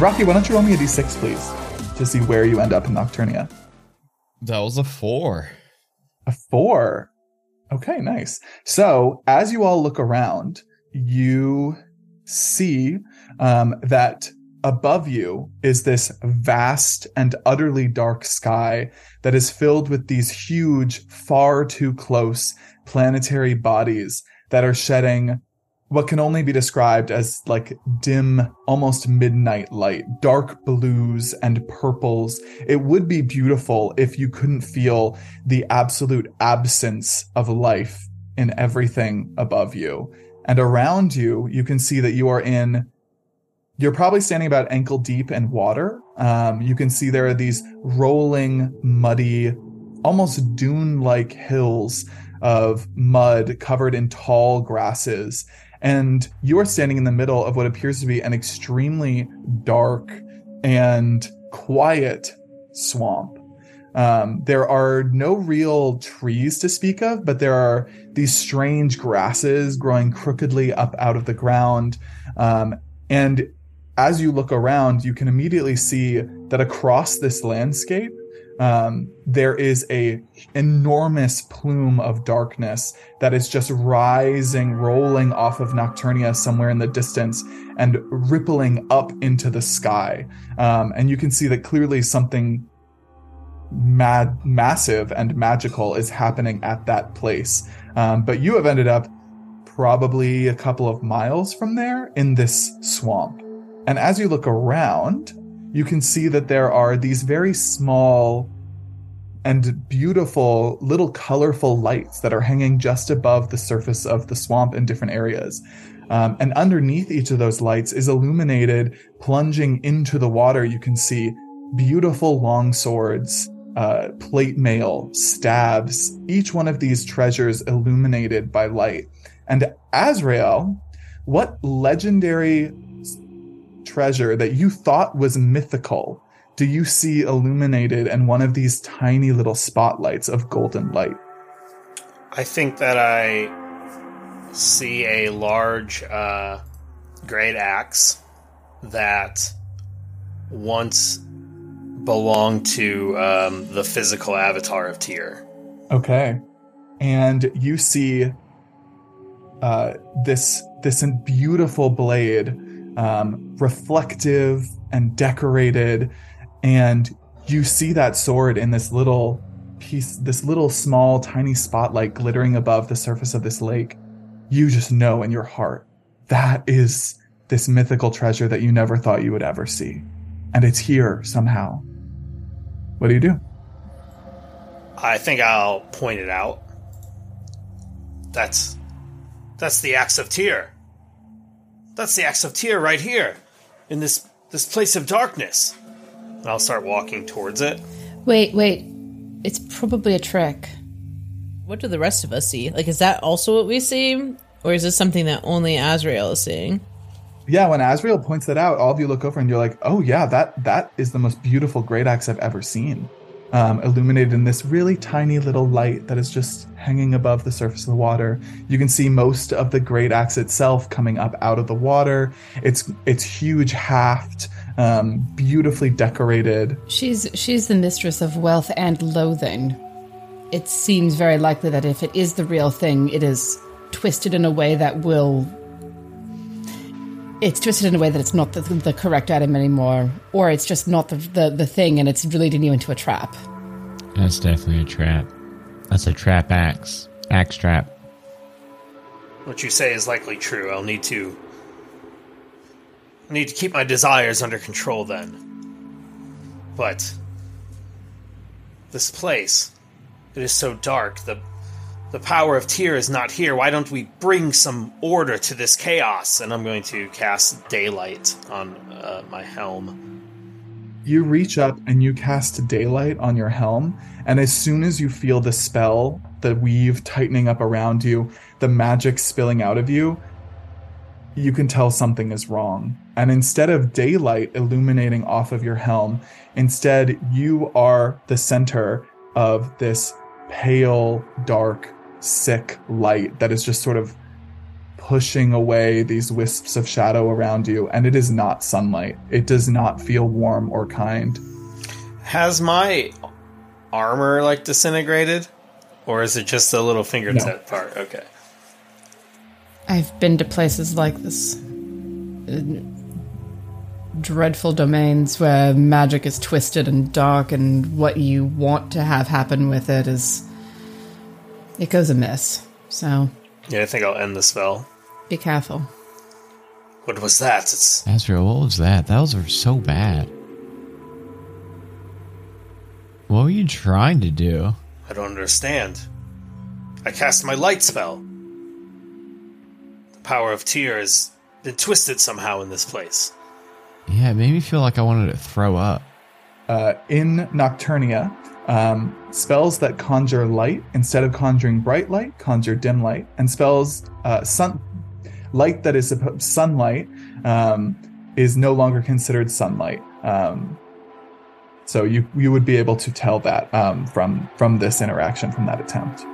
And Rocky, why don't you roll me a d6, please, to see where you end up in Nocturnia? That was a four. A four. Okay, nice. So as you all look around, you see um, that above you is this vast and utterly dark sky that is filled with these huge, far too close planetary bodies that are shedding what can only be described as like dim, almost midnight light, dark blues and purples. It would be beautiful if you couldn't feel the absolute absence of life in everything above you. And around you, you can see that you are in, you're probably standing about ankle deep in water. Um, you can see there are these rolling, muddy, almost dune like hills of mud covered in tall grasses and you are standing in the middle of what appears to be an extremely dark and quiet swamp. Um, there are no real trees to speak of, but there are these strange grasses growing crookedly up out of the ground. Um, and as you look around, you can immediately see that across this landscape, um, there is a enormous plume of darkness that is just rising, rolling off of Nocturnia somewhere in the distance and rippling up into the sky. Um, and you can see that clearly something mad, massive and magical is happening at that place. Um, but you have ended up probably a couple of miles from there in this swamp. And as you look around, you can see that there are these very small and beautiful little colorful lights that are hanging just above the surface of the swamp in different areas. Um, and underneath each of those lights is illuminated, plunging into the water. You can see beautiful long swords, uh, plate mail, stabs, each one of these treasures illuminated by light. And Azrael, what legendary treasure that you thought was mythical do you see illuminated in one of these tiny little spotlights of golden light? I think that I see a large uh, great axe that once belonged to um, the physical avatar of Tyr. Okay, and you see uh, this this beautiful blade, um, reflective and decorated, and you see that sword in this little piece, this little small, tiny spotlight glittering above the surface of this lake. You just know in your heart that is this mythical treasure that you never thought you would ever see. And it's here somehow. What do you do? I think I'll point it out. That's that's the axe of Tyr. That's the axe of Tyr right here, in this this place of darkness. And I'll start walking towards it. Wait, wait. It's probably a trick. What do the rest of us see? Like, is that also what we see? Or is this something that only Azrael is seeing? Yeah, when Azrael points that out, all of you look over and you're like, "Oh yeah, that that is the most beautiful great axe I've ever seen." Um, illuminated in this really tiny little light that is just hanging above the surface of the water. You can see most of the great axe itself coming up out of the water. Its its huge haft um, beautifully decorated. She's she's the mistress of wealth and loathing. It seems very likely that if it is the real thing, it is twisted in a way that will. It's twisted in a way that it's not the, the correct item anymore, or it's just not the, the, the thing, and it's leading you into a trap. That's definitely a trap. That's a trap axe. Axe trap. What you say is likely true. I'll need to I need to keep my desires under control then. But this place, it is so dark. The the power of Tyr is not here. Why don't we bring some order to this chaos? And I'm going to cast daylight on uh, my helm. You reach up and you cast daylight on your helm, and as soon as you feel the spell, the weave tightening up around you, the magic spilling out of you, you can tell something is wrong. And instead of daylight illuminating off of your helm, instead you are the center of this pale, dark, sick light that is just sort of pushing away these wisps of shadow around you, and it is not sunlight. It does not feel warm or kind. Has my armor like disintegrated, or is it just the little fingertip part? Okay. I've been to places like this. Uh, Dreadful domains where magic is twisted and dark, and what you want to have happen with it is. It goes amiss. So Yeah, I think I'll end the spell. be careful. What was that? It's Azrael, what was that? Those were so bad. What were you trying to do? I don't understand. I cast my light spell. The power of Tyr has been twisted somehow in this place. Yeah, it made me feel like I wanted to throw up. Uh, in Nocturnia, um, spells that conjure light instead of conjuring bright light conjure dim light, and spells uh, sun light that is suppo- sunlight um, is no longer considered sunlight. Um, so you you would be able to tell that um, from from this interaction from that attempt.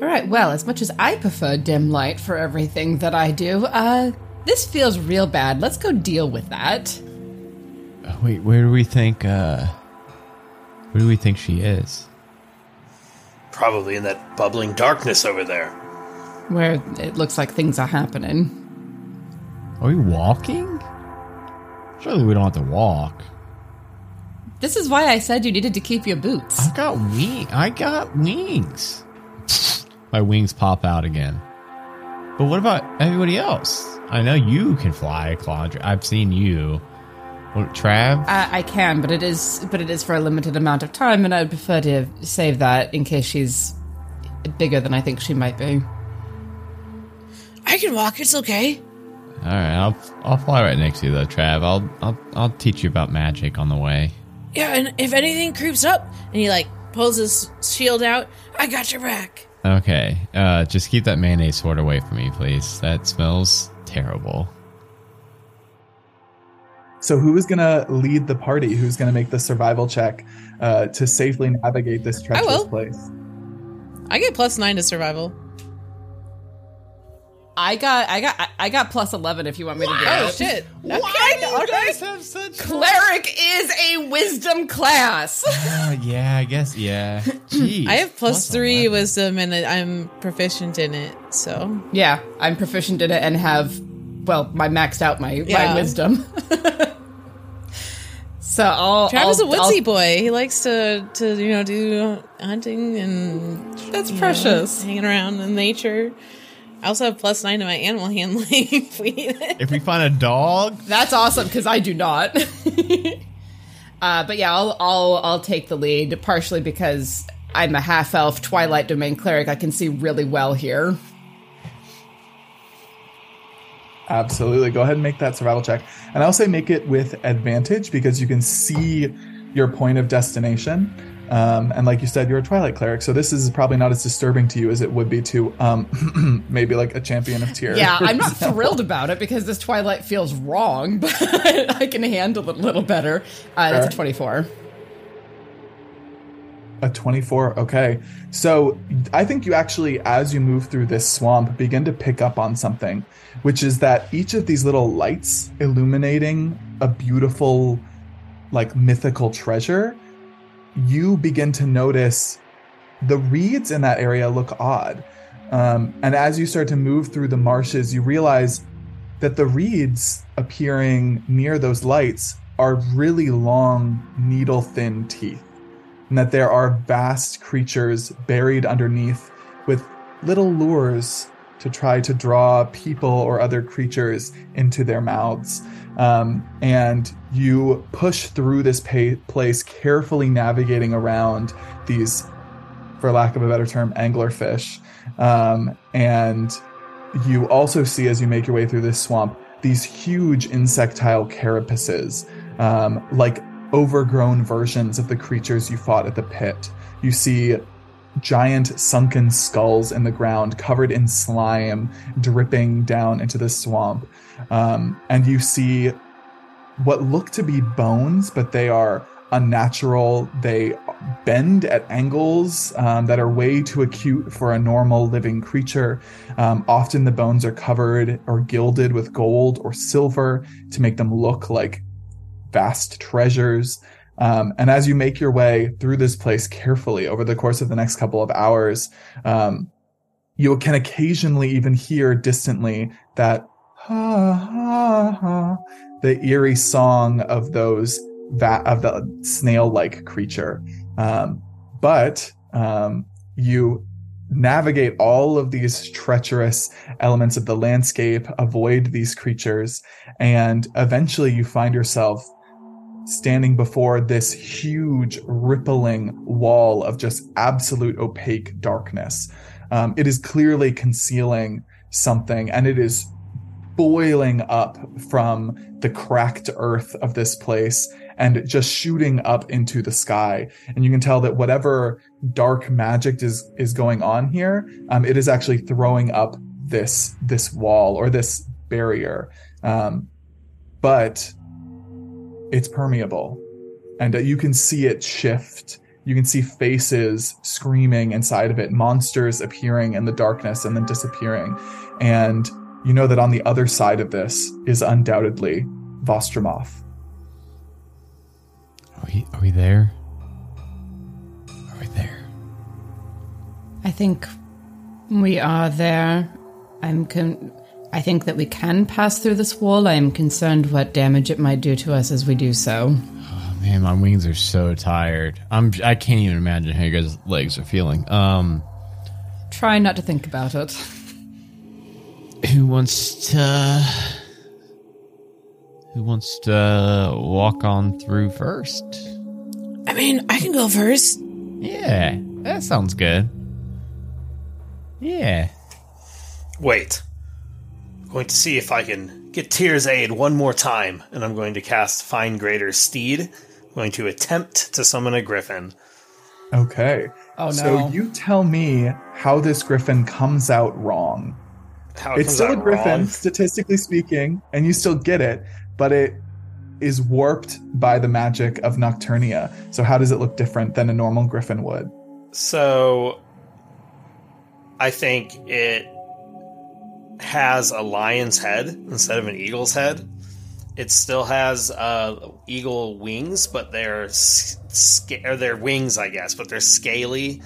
All right, well, as much as I prefer dim light for everything that I do, uh, this feels real bad. Let's go deal with that. Uh, Wait, where do we think, uh, where do we think she is? Probably in that bubbling darkness over there. Where it looks like things are happening. Are we walking? Surely we don't have to walk. This is why I said you needed to keep your boots. I got wing. I got wings. My wings pop out again. But what about everybody else? I know you can fly, Claude. I've seen you. What, Trav? I, I can, but it is but it is for a limited amount of time, and I would prefer to save that in case she's bigger than I think she might be. I can walk. It's okay. All right, I'll I'll fly right next to you though, Trav. I'll I'll I'll teach you about magic on the way. Yeah, and if anything creeps up and he like pulls his shield out, I got your back. Okay, uh, just keep that mayonnaise sword away from me, please. That smells terrible. So who is going to lead the party? Who's going to make the survival check uh, to safely navigate this treacherous will. place? I get plus nine to survival. I got I got I got plus eleven if you want me to do Oh it. Oh shit! Why Okay, all right. have such? Cleric is a wisdom class. Uh, yeah, I guess yeah. Jeez, I have plus three 11. wisdom, and I'm proficient in it. So yeah, I'm proficient in it and have well, my maxed out my, my wisdom. so I'll Travis I'll, a woodsy I'll- boy. He likes to to you know do hunting and That's you know, precious. hanging around in nature. I also have plus nine to my animal handling. if we. If we find a dog, That's awesome because I do not. uh, but yeah, I'll I'll I'll take the lead partially because I'm a half elf Twilight Domain cleric. I can see really well here. Absolutely. Go ahead and make that survival check. And I'll say make it with advantage because you can see your point of destination. Um, and like you said, you're a Twilight cleric, so this is probably not as disturbing to you as it would be to um, maybe like a champion of Tyr. Yeah, I'm not example. thrilled about it because this Twilight feels wrong, but I can handle it a little better. Uh, that's a 24. A 24. Okay. So I think you actually, as you move through this swamp, begin to pick up on something, which is that each of these little lights illuminating a beautiful, like mythical treasure, you begin to notice the reeds in that area look odd. Um, and as you start to move through the marshes, you realize that the reeds appearing near those lights are really long, needle thin teeth and that there are vast creatures buried underneath with little lures to try to draw people or other creatures into their mouths. Um, and you push through this pa- place, carefully navigating around these, for lack of a better term, anglerfish. Um, and you also see, as you make your way through this swamp, these huge insectile carapaces, um, like overgrown versions of the creatures you fought at the pit. You see giant sunken skulls in the ground covered in slime dripping down into the swamp. Um, and you see what look to be bones, but they are unnatural. They bend at angles um, that are way too acute for a normal living creature. Um, often the bones are covered or gilded with gold or silver to make them look like vast treasures. Um, and as you make your way through this place carefully over the course of the next couple of hours, um, you can occasionally even hear distantly that ha ha ha, the eerie song of those of the snail-like creature. Um, but um, you navigate all of these treacherous elements of the landscape, avoid these creatures, and eventually you find yourself standing before this huge rippling wall of just absolute opaque darkness. Um, it is clearly concealing something, and it is boiling up from the cracked earth of this place and just shooting up into the sky. And you can tell that whatever dark magic is is going on here, um, it is actually throwing up this this wall or this barrier. Um, but it's permeable, and uh, you can see it shift. You can see faces screaming inside of it, monsters appearing in the darkness and then disappearing. And you know that on the other side of this is undoubtedly Vostromoth. Are we, are we there? Are we there? I think we are there. I'm con- I think that we can pass through this wall. I am concerned what damage it might do to us as we do so. Oh, man, my wings are so tired. I'm. I can't even imagine how your guys' legs are feeling. Um, Try not to think about it. who wants to? Who wants to walk on through first? I mean, I can go first. Yeah, that sounds good. Yeah. Wait. I'm going to see if I can get Tyr's aid one more time, and I'm going to cast Find Greater Steed. I'm going to attempt to summon a griffin. Okay. Oh no. So you tell me how this griffin comes out wrong. How it it's still a griffin, wrong. statistically speaking, and you still get it, but it is warped by the magic of Nocturnia. So how does it look different than a normal griffin would? So, I think it has a lion's head instead of an eagle's head. It still has uh, eagle wings, but they're sca- or they're wings, I guess, but they're scaly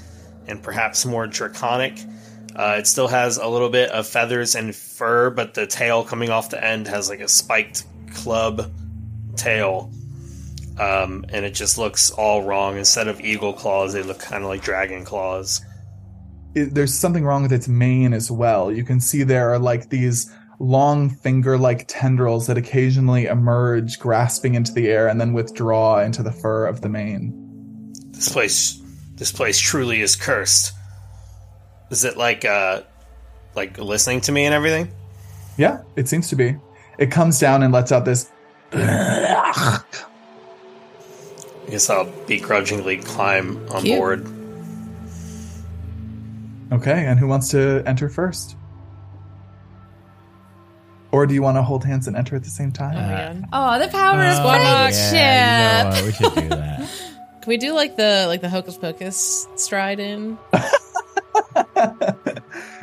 and perhaps more draconic. Uh, it still has a little bit of feathers and fur, but the tail coming off the end has like a spiked club tail. Um, and it just looks all wrong. Instead of eagle claws, they look kind of like dragon claws. It, there's something wrong with its mane as well. You can see there are like these long finger-like tendrils that occasionally emerge, grasping into the air and then withdraw into the fur of the mane. This place, this place truly is cursed. Is it like, uh, like listening to me and everything? Yeah, it seems to be. It comes down and lets out this I guess I'll begrudgingly climb on Cute. board. Okay, and who wants to enter first? Or do you want to hold hands and enter at the same time? man. Oh, the power of Squad friendship. Yeah, you know what? We should do that. Can we do like the like the hocus pocus stride in?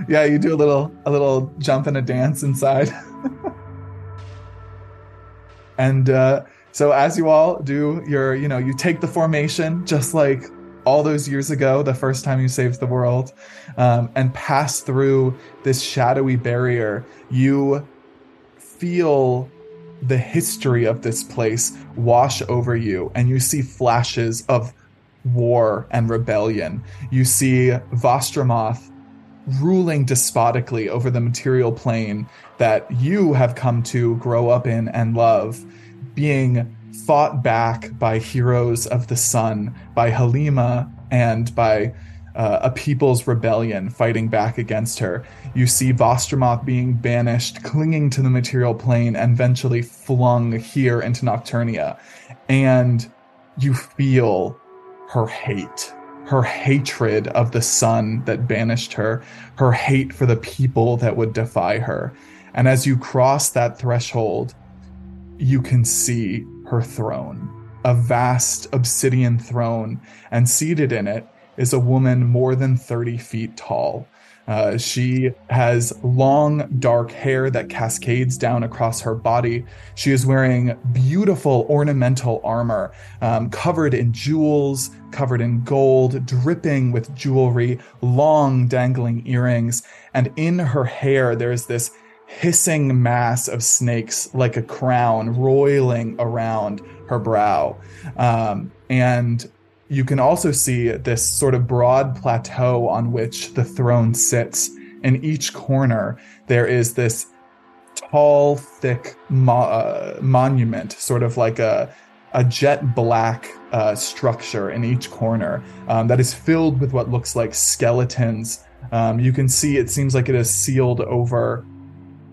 yeah, you do a little a little jump and a dance inside. and uh, so as you all do your, you know, you take the formation just like all those years ago, the first time you saved the world, um, and pass through this shadowy barrier. You feel the history of this place wash over you, and you see flashes of war and rebellion. You see Vostromoth ruling despotically over the material plane that you have come to grow up in and love, being fought back by heroes of the sun, by Halima, and by uh, a people's rebellion fighting back against her. You see Vostromoth being banished, clinging to the material plane, and eventually flung here into Nocturnia. And you feel her hate, her hatred of the sun that banished her, her hate for the people that would defy her. And as you cross that threshold, you can see her throne. a vast obsidian throne, and seated in it is a woman more than 30 feet tall. Uh, she has long, dark hair that cascades down across her body. She is wearing beautiful ornamental armor, um, covered in jewels, covered in gold, dripping with jewelry, long, dangling earrings. And in her hair, there's this hissing mass of snakes like a crown roiling around her brow. Um, and you can also see this sort of broad plateau on which the throne sits. In each corner, there is this tall, thick mo- uh, monument, sort of like a a jet black uh, structure in each corner um, that is filled with what looks like skeletons. Um, you can see it seems like it is sealed over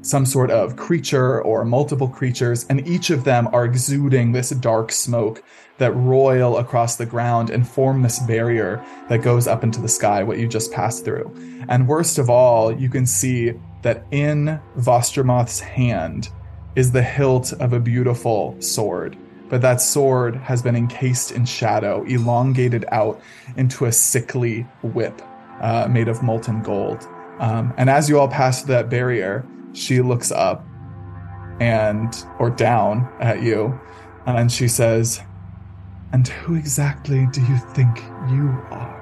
some sort of creature or multiple creatures, and each of them are exuding this dark smoke that roil across the ground and form this barrier that goes up into the sky, what you just passed through. And worst of all, you can see that in Vostromoth's hand is the hilt of a beautiful sword. But that sword has been encased in shadow, elongated out into a sickly whip uh, made of molten gold. Um, and as you all pass that barrier, she looks up and, or down at you, and she says, and who exactly do you think you are?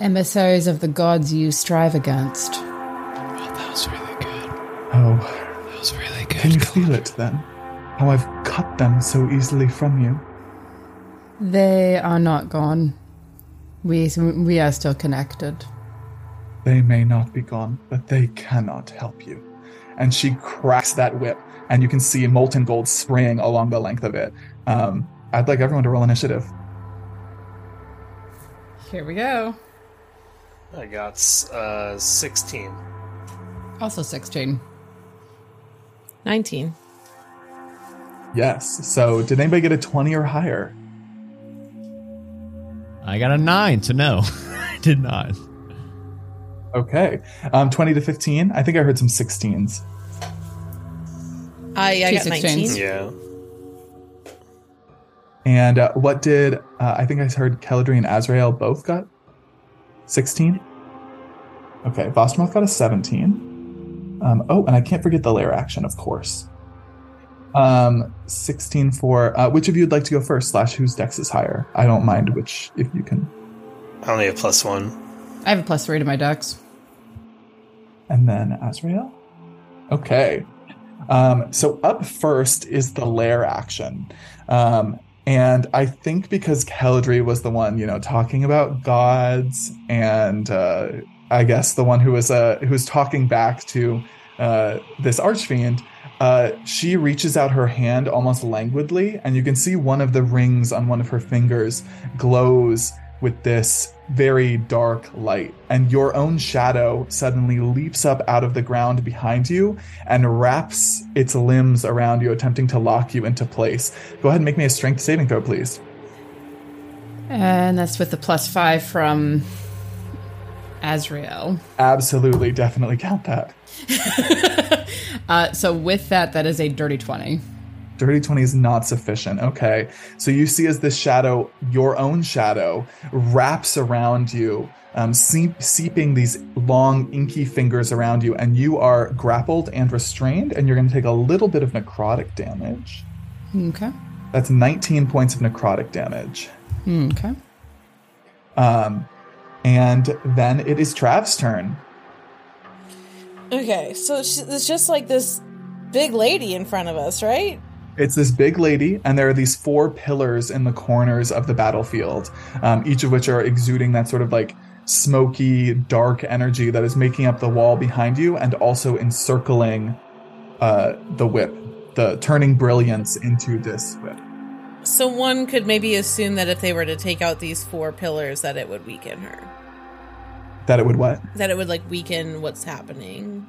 Emissaries of the gods you strive against. Oh, that was really good. Oh, That was really good. can you feel it then? How I've cut them so easily from you? They are not gone. We we are still connected. They may not be gone, but they cannot help you. And she cracks that whip, and you can see molten gold spraying along the length of it. Um, I'd like everyone to roll initiative. Here we go. I got uh, 16. Also 16. 19. Yes. So, did anybody get a 20 or higher? I got a nine, so no, I did not. Okay. Um, 20 to 15. I think I heard some 16s. I, I got 19. Yeah. And uh, what did uh, I think I heard Keldry and Azrael both got? 16? Okay, Vostromoth got a 17. Um, oh, and I can't forget the lair action, of course. Um, 16 for uh, which of you would like to go first? Slash, whose dex is higher? I don't mind which, if you can. I only have plus one. I have a plus three to my dex. And then Azrael? Okay. Um, so up first is the lair action. Um, and I think because Keldry was the one, you know, talking about gods and uh, I guess the one who was uh, who was talking back to uh, this archfiend, uh, she reaches out her hand almost languidly, and you can see one of the rings on one of her fingers glows with this very dark light. And your own shadow suddenly leaps up out of the ground behind you and wraps its limbs around you, attempting to lock you into place. Go ahead and make me a strength saving throw, please. And that's with the plus five from Azrael. Absolutely, definitely count that. Uh, so with that, that is a dirty 20. Dirty 20 is not sufficient. Okay. So you see as this shadow, your own shadow, wraps around you, um, seep, seeping these long, inky fingers around you, and you are grappled and restrained, and you're going to take a little bit of necrotic damage. Okay. That's 19 points of necrotic damage. Okay. Um, and then it is Trav's turn. Okay, so it's it's just like this big lady in front of us, right? It's this big lady, and there are these four pillars in the corners of the battlefield, um, each of which are exuding that sort of like smoky, dark energy that is making up the wall behind you and also encircling uh, the whip, the turning brilliance into this whip. So one could maybe assume that if they were to take out these four pillars, that it would weaken her. That it would what? That it would like weaken what's happening.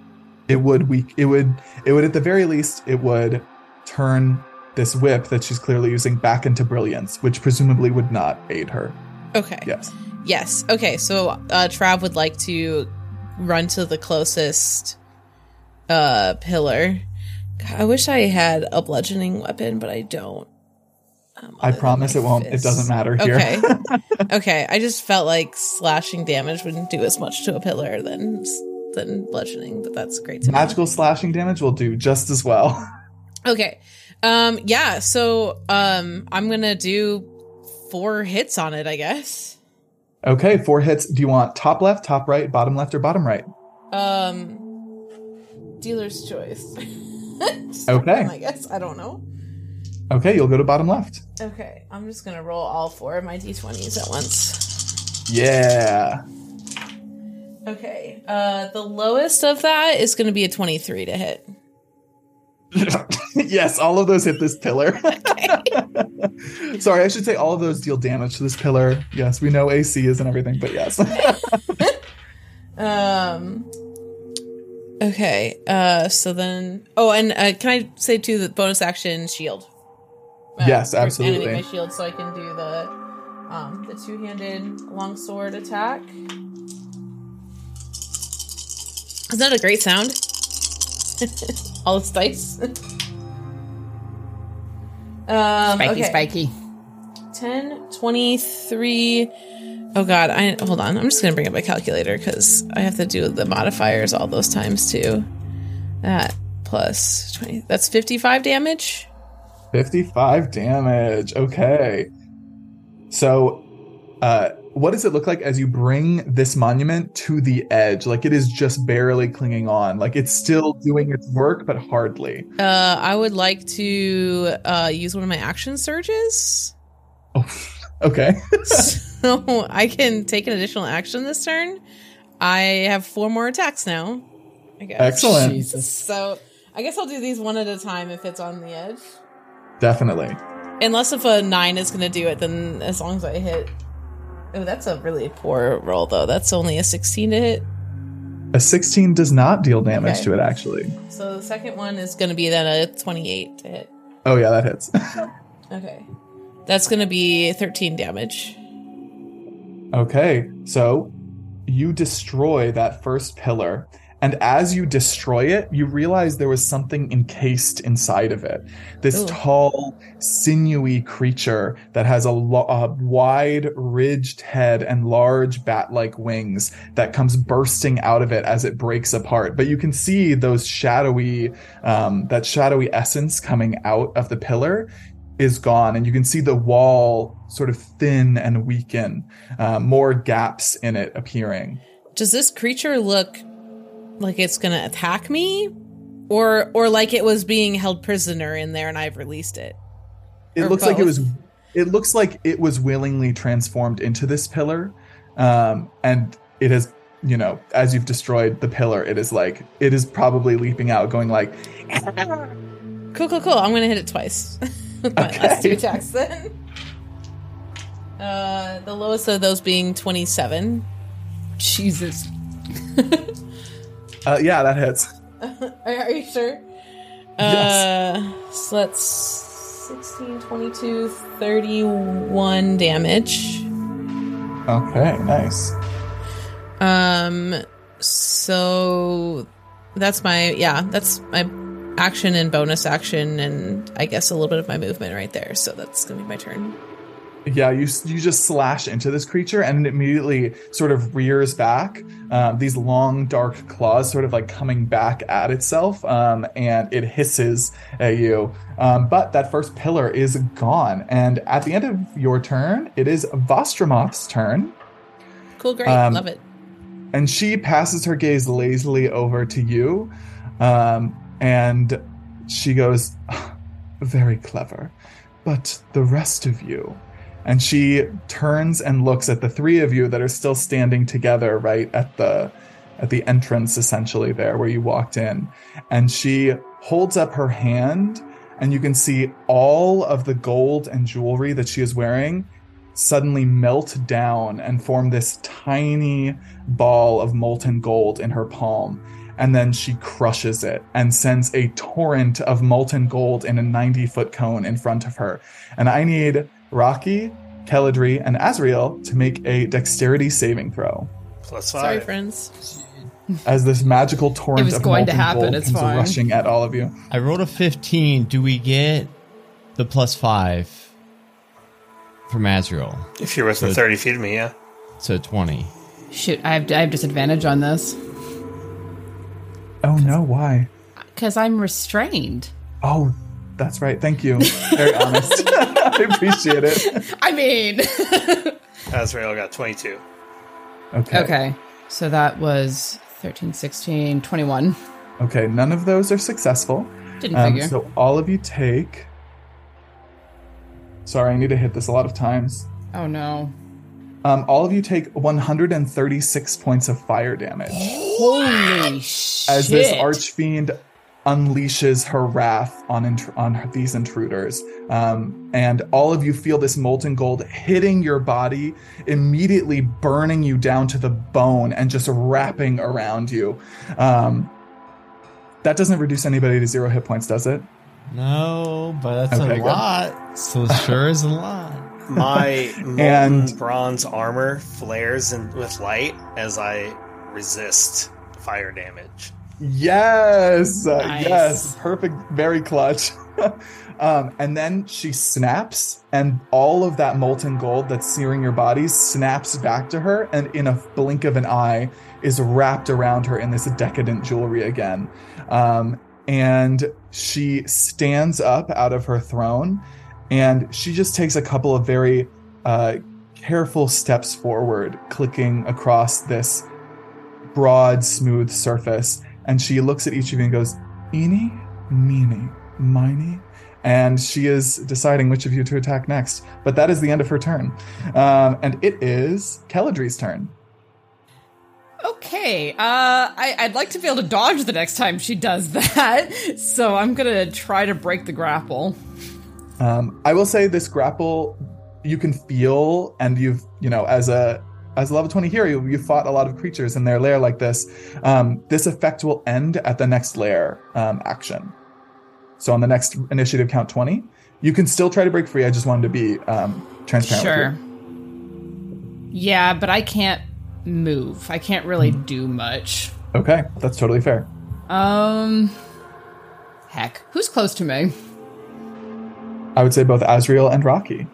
It would weak. It would. It would at the very least. It would turn this whip that she's clearly using back into brilliance, which presumably would not aid her. Okay. Yes. Yes. Okay. So uh, Trav would like to run to the closest uh pillar. God, I wish I had a bludgeoning weapon, but I don't. Um, I promise it won't. It doesn't matter here. Okay. okay. I just felt like slashing damage wouldn't do as much to a pillar than than bludgeoning, but that's great to know. Magical slashing damage will do just as well. Okay. Um yeah, so um I'm going to do four hits on it, I guess. Okay, four hits. Do you want top left, top right, bottom left, or bottom right? Um dealer's choice. Okay. I guess. I don't know. Okay, you'll go to bottom left. Okay, I'm just going to roll all four of my d20s at once. Yeah. Okay. Uh the lowest of that is going to be a 23 to hit. yes, all of those hit this pillar. Sorry, I should say all of those deal damage to this pillar. Yes, we know AC is and everything, but yes. Um. Okay. Uh. So then. Oh, and uh, can I say too the bonus action shield? Uh, Yes, absolutely. my shield, so I can do the um the two handed longsword attack. Isn't that a great sound? All its dice. Um, Spiky, okay. spiky. 10, 23. Oh god, I hold on. I'm just gonna bring up my calculator because I have to do the modifiers all those times too. That plus 20. That's 55 damage. 55 damage. Okay. So, uh, what does it look like as you bring this monument to the edge? Like it is just barely clinging on. Like it's still doing its work, but hardly. Uh, I would like to uh, use one of my action surges. Oh, okay. so I can take an additional action this turn. I have four more attacks now. I guess. Excellent. Jesus. So I guess I'll do these one at a time if it's on the edge. Definitely. Unless if a nine is going to do it, then as long as I hit. Oh, that's a really poor roll, though. That's only a 16 to hit. A 16 does not deal damage Okay. to it, actually. So the second one is going to be then a 28 to hit. Oh, yeah, that hits. Okay. That's going to be 13 damage. Okay, so you destroy that first pillar, and as you destroy it, you realize there was something encased inside of it. This Ooh. tall, sinewy creature that has a, lo- a wide, ridged head and large bat-like wings that comes bursting out of it as it breaks apart. But you can see those shadowy, um, that shadowy essence coming out of the pillar is gone and you can see the wall sort of thin and weaken uh, more gaps in it appearing Does this creature look like it's going to attack me? Or, or like it was being held prisoner in there and I've released it? it Or looks like it was it looks like it was willingly transformed into this pillar um, and it has you know as you've destroyed the pillar it is like it is probably leaping out going like Cool, cool, cool. I'm going to hit it twice. With my last two attacks then. Uh, the lowest of those being 27. Jesus. uh, yeah that hits Are, are you sure? Yes. Uh, so that's 16, 22, 31 damage. okay nice Um, so that's my, yeah, that's my action and bonus action, and I guess a little bit of my movement right there. So that's gonna be my turn. Yeah, you you just slash into this creature and it immediately sort of rears back. Um, these long dark claws sort of like coming back at itself, um, and it hisses at you. Um, but that first pillar is gone, and at the end of your turn, it is Vostromoth's turn, Cool, great, Um, love it. and she passes her gaze lazily over to you, um, and she goes, "Very clever, but the rest of you." And she turns and looks at the three of you that are still standing together right at the at the entrance essentially there where you walked in. And she holds up her hand and you can see all of the gold and jewelry that she is wearing suddenly melt down and form this tiny ball of molten gold in her palm. And then she crushes it and sends a torrent of molten gold in a 90 foot cone in front of her. And i need Rocky, Keledri, and Azrael to make a dexterity saving throw Plus five. Sorry, friends. as this magical torrent It of going to molten happen, gold it's comes fine. rushing at all of you. I rolled a 15. Do we get the plus five? from Azrael. If you're within So- 30 feet of me, yeah. So 20. Shoot, I have, I have disadvantage on this Oh no, why? Uh, because I'm restrained. Oh, that's right. Thank you. Very honest. I appreciate it. I mean, Azrael got 22. Okay. okay. So that was 13, 16, 21. Okay. None of those are successful. Didn't Um, figure. so all of you take. Sorry, I need to hit this a lot of times. oh no. Um, all of you take 136 points of fire damage Holy shit. as this archfiend unleashes her wrath on int- on these intruders. Um, and all of you feel this molten gold hitting your body, immediately burning you down to the bone and just wrapping around you. Um, that doesn't reduce anybody to zero hit points, does it? No, but that's Okay, a good. lot. So it sure is a lot. My molten And- bronze armor flares in, with light as I resist fire damage. Yes, uh, Nice. yes, perfect, very clutch. um, and then she snaps, and all of that molten gold that's searing your body snaps back to her, and in a blink of an eye, is wrapped around her in this decadent jewelry again. Um, and she stands up out of her throne, and she just takes a couple of very uh, careful steps forward, clicking across this broad, smooth surface. And she looks at each of you and goes, Eeny, meeny, miny. And she is deciding which of you to attack next. But that is the end of her turn. Um, and it is Keladri's turn. Okay, uh, I, I'd like to be able to dodge the next time she does that, so I'm gonna try to break the grapple. Um, I will say this grapple you can feel, and you've you know as a as a level twenty hero, you, you fought a lot of creatures in their lair like this. Um, this effect will end at the next lair um, action. So on the next initiative count twenty, you can still try to break free. I just wanted to be um, transparent. Sure. Yeah, but I can't move. I can't really do much. Okay, that's totally fair. Um, heck, who's close to me? I would say both Azrael and Rocky.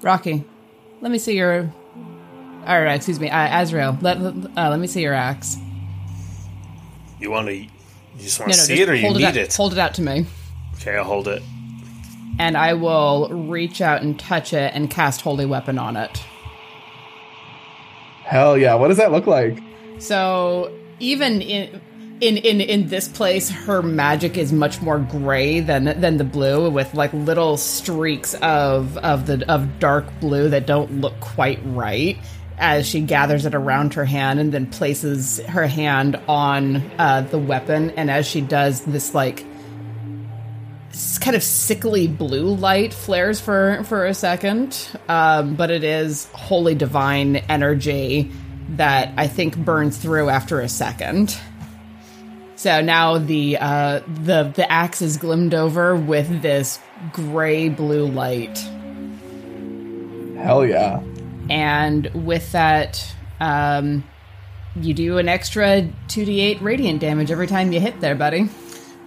Rocky, let me see your. All right, excuse me, uh, Azrael. Let uh, let me see your axe. You want to? You just want to no, see it or you hold need out, it? Hold it out to me, Okay, I'll hold it. and I will reach out and touch it and cast Holy Weapon on it. Hell yeah! What does that look like? So even in in in in this place, her magic is much more gray than than the blue, with like little streaks of of the of dark blue that don't look quite right. As she gathers it around her hand and then places her hand on uh, the weapon, and as she does, this like kind of sickly blue light flares for for a second, um, but it is holy divine energy that I think burns through after a second. So now the uh, the the axe is glimmed over with this gray blue light, Hell yeah! And with that, um, you do an extra two d eight radiant damage every time you hit there, buddy.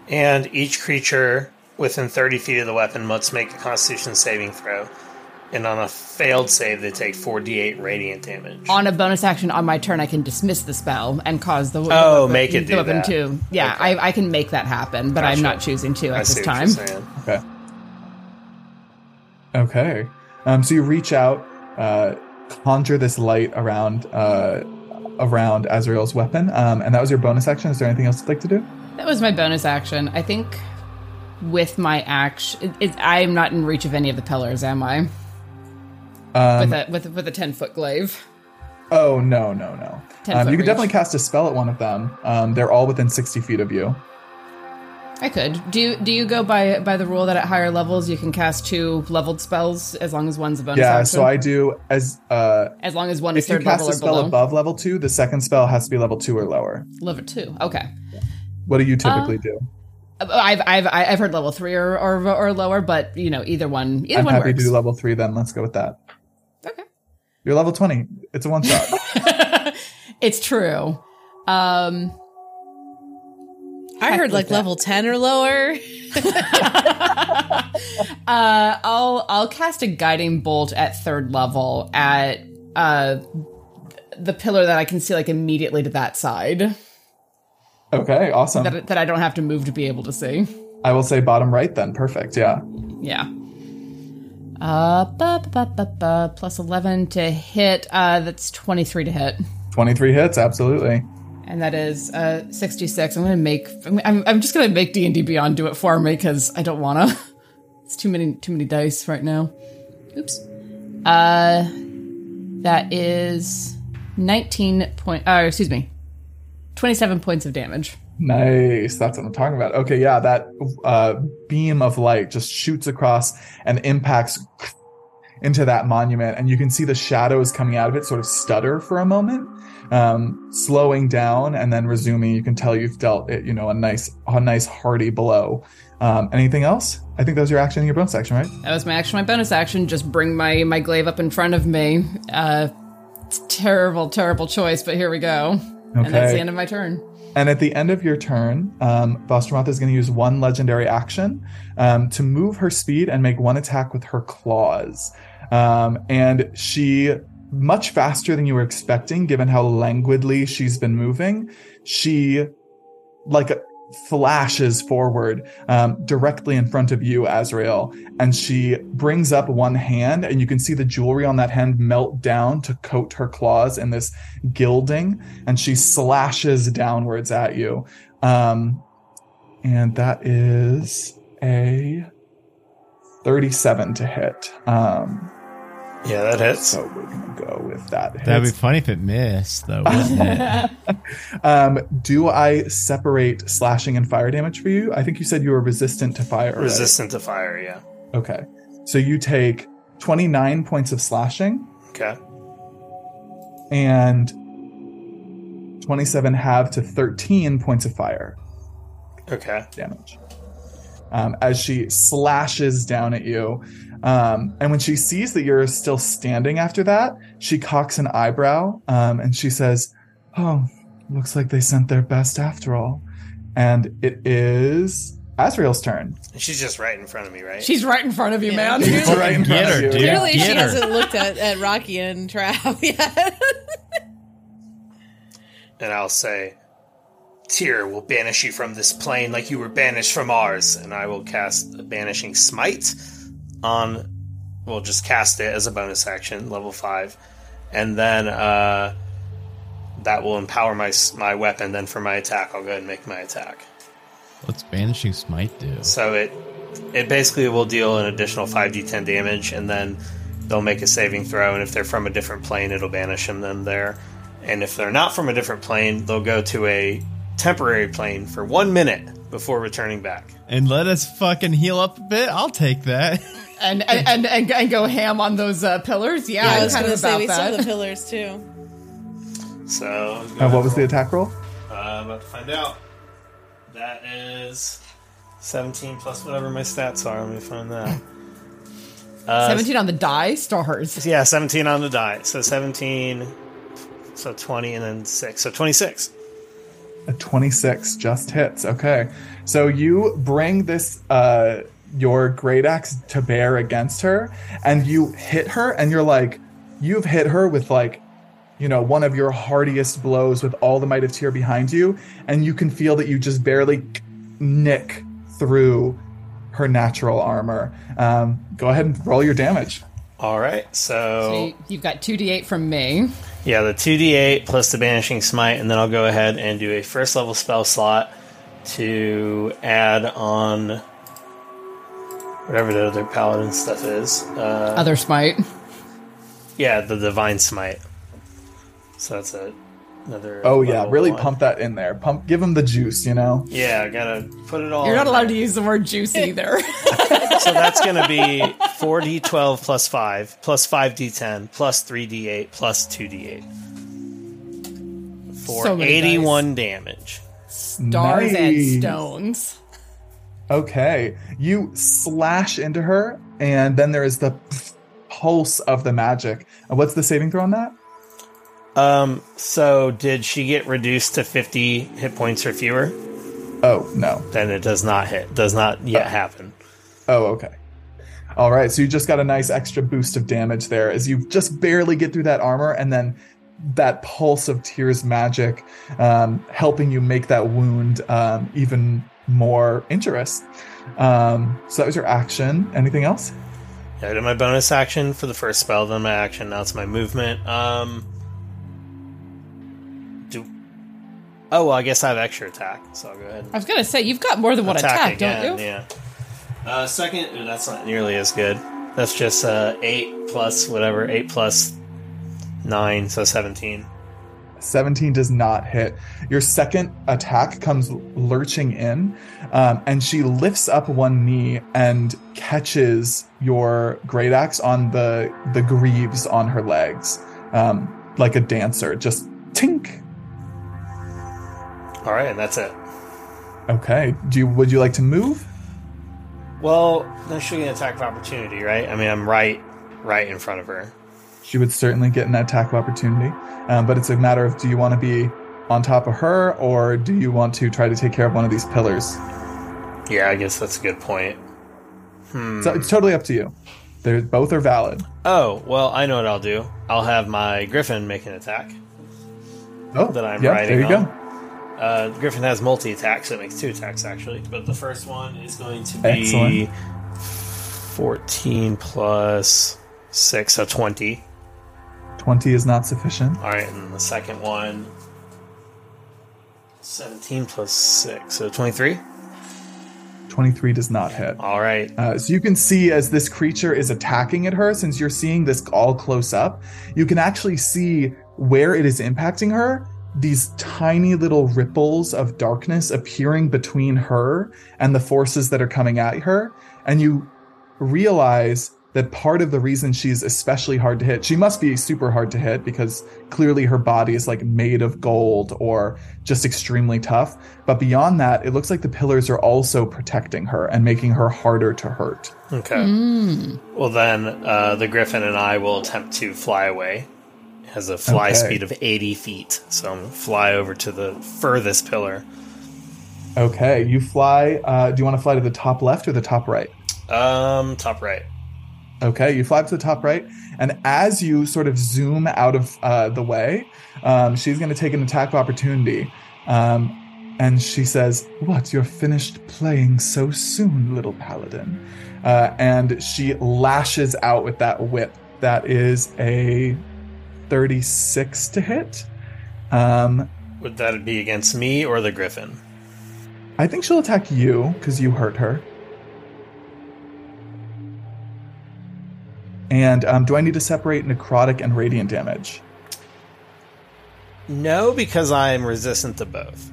And each creature within 30 feet of the weapon must make a Constitution saving throw. And on a failed save, they take 4d8 radiant damage. on a bonus action on my turn, I can dismiss the spell and cause the Oh, weapon, make it the do weapon that. to yeah. Okay. I, I can make that happen, but I'm not choosing to I at see this what time. you're. Okay. Okay. Um, so you reach out, uh, conjure this light around uh, around Azrael's weapon, um, and that was your bonus action. Is there anything else you'd like to do? That was my bonus action. I think with my action, it, I'm not in reach of any of the pillars, am I? Um, with a with a- with a ten foot glaive. oh no, no, no. Um, you could reach. definitely cast a spell at one of them. Um, they're all within sixty feet of you. I could. Do you, do you go by by the rule that at higher levels you can cast two leveled spells as long as one's a bonus Yeah. action? So I do as uh, as long as one is if you third cast level a or spell below. above level two, the second spell has to be level two or lower. Level two. Okay. What do you typically Uh, do? I've I've I've heard level three or or, or lower, but you know either one either I'm one happy works. to do level three. Then let's go with that. okay. You're level twenty. It's a one shot. It's true. Um I heard like that. level 10 or lower. Uh, I'll I'll cast a guiding bolt at third level at uh the pillar that I can see like immediately to that side Okay, awesome. that that I don't have to move to be able to see. I will say bottom right then. Perfect. Yeah. Yeah. Uh, ba, ba, ba, ba, ba, plus eleven to hit. Uh, that's twenty three to hit, 23 hits, absolutely. And that is uh sixty six. I'm gonna make. I'm, I'm, just gonna make D and D Beyond do it for me because I don't wanna. It's too many too many dice right now. Oops. Uh, that is nineteen point. Uh, excuse me, twenty seven points of damage. Nice. That's what I'm talking about. Okay, yeah, that uh, beam of light just shoots across and impacts into that monument, and you can see the shadows coming out of it sort of stutter for a moment, um, slowing down and then resuming. You can tell you've dealt it, you know, a nice, a nice hearty blow. Um, anything else? I think that was your action and your bonus action, right? That was my action. My bonus action. Just bring my my glaive up in front of me. Uh, terrible, terrible choice, but here we go. And that's the end of my turn. And at the end of your turn, um, Vostromoth is going to use one legendary action um, to move her speed and make one attack with her claws. Um, and she, much faster than you were expecting, given how languidly she's been moving, she, like, flashes forward um, directly in front of you, Azrael. And she brings up one hand, and you can see the jewelry on that hand melt down to coat her claws in this gilding and she slashes downwards at you. Um, and that is a 37 to hit. Um, Yeah, that hits. so we're going to go with that. That'd be funny if it missed, though, wouldn't it? Um, do I separate slashing and fire damage for you? I think you said you were resistant to fire. right? Resistant to fire, yeah. Okay. So you take 29 points of slashing Okay. and 27 half to 13 points of fire. Okay. damage um, as she slashes down at you. Um, and when she sees that you're still standing after that, she cocks an eyebrow um, and she says, Oh, looks like they sent their best after all. And it is Azrael's turn. She's just right in front of me, right? She's right in front of you, Yeah. man. She's right in Get front of you. dude. Clearly, Get she her. hasn't looked at, at Rocky and Trav yet. and I'll say, Tyr will banish you from this plane like you were banished from ours, and I will cast a banishing smite on. We'll just cast it as a bonus action, level five, and then uh, that will empower my my weapon. Then for my attack, I'll go ahead and make my attack. What's Banishing Smite do? So it it basically will deal an additional five d10 damage, and then they'll make a saving throw. And if they're from a different plane, it'll banish them then there. And if they're not from a different plane, they'll go to a temporary plane for one minute before returning back. And let us fucking heal up a bit. I'll take that. and, and, and and and go ham on those uh, pillars. Yeah, I I'm was kind going of to say about we saw the pillars too. So Uh, what was the attack roll? Uh, I'm about to find out. That is 17 plus whatever my stats are. Let me find that. Uh, Seventeen on the die stars. Yeah, 17 on the die. So 17, so 20, and then 6. So 26. A 26 just hits. Okay. So you bring this, uh, your great axe to bear against her, and you hit her, and you're like, you've hit her with like, you know, one of your hardiest blows with all the might of Tyr behind you, and you can feel that you just barely nick through her natural armor. Um, go ahead and roll your damage. All right, so, So you've got two d8 from me. yeah, the 2d8 plus the Banishing Smite, and then I'll go ahead and do a first level spell slot to add on whatever the other paladin stuff is. Uh, Other smite. yeah, the Divine Smite. So that's a, another. Oh yeah, level really one. pump that in there. Pump, give him the juice. You know. Yeah, gotta put it all. You're not in allowed there. to use the word juice either. So that's going to be 4d12 plus 5, plus 5d10, plus 3d8, plus 2d8. For So many 81 damage. Stars and Nice. stones. Okay. You slash into her, and then there is the pulse of the magic. And what's the saving throw on that? Um, so did she get reduced to 50 hit points or fewer? Oh, no. then it does not hit. Does not yet happen. Oh, okay. All right, so you just got a nice extra boost of damage there as you just barely get through that armor, and then that pulse of Tyr's magic um, helping you make that wound um, even more interest. Um, so that was your action. Anything else? Yeah, I did my bonus action for the first spell, then my action. Now it's my movement. Um, do oh well, I guess I have extra attack, so I'll go ahead. And I was gonna say you've got more than one attack, again, don't you? Yeah. Uh, second, ooh, that's not nearly as good. That's just uh, eight plus whatever, eight plus nine, so seventeen. 17 does not hit. Your second attack comes lurching in, um, and she lifts up one knee and catches your great axe on the the greaves on her legs, um, like a dancer. Just tink. All right, and that's it. Okay. Do you would you like to move? Well, then she'll get an attack of opportunity, right? I mean, I'm right, right in front of her. She would certainly get an attack of opportunity, um, but it's a matter of do you want to be on top of her or do you want to try to take care of one of these pillars? Yeah, I guess that's a good point. So it's totally up to you. They're both are valid. Oh, well, I know what I'll do. I'll have my griffin make an attack. Oh, That I'm yeah, riding There you on. go. Uh, Griffin has multi attacks, so it makes two attacks actually. But the first one is going to be Excellent. 14 plus 6, so 20. 20 is not sufficient. All right, and the second one 17 plus 6, so 23. 23 does not hit. All right. Uh, so you can see as this creature is attacking at her, since you're seeing this all close up, you can actually see where it is impacting her. These tiny little ripples of darkness appearing between her and the forces that are coming at her. And you realize that part of the reason she's especially hard to hit, she must be super hard to hit because clearly her body is like made of gold or just extremely tough. But beyond that, it looks like the pillars are also protecting her and making her harder to hurt. Okay. Well, then uh, the Griffin and I will attempt to fly away. It has a fly Okay. speed of 80 feet, so I'm going to fly over to the furthest pillar. Okay, you fly. Uh, do you want to fly to the top left or the top right? Um, top right. Okay, you fly up to the top right, and as you sort of zoom out of uh, the way, um, she's going to take an attack of opportunity. Um, and she says, What, you're finished playing so soon, little paladin? Uh, and she lashes out with that whip. That is a 36 to hit. Um, Would that be against me or the Griffin? I think she'll attack you because you hurt her. And um, do I need to separate necrotic and radiant damage? No, because I'm resistant to both.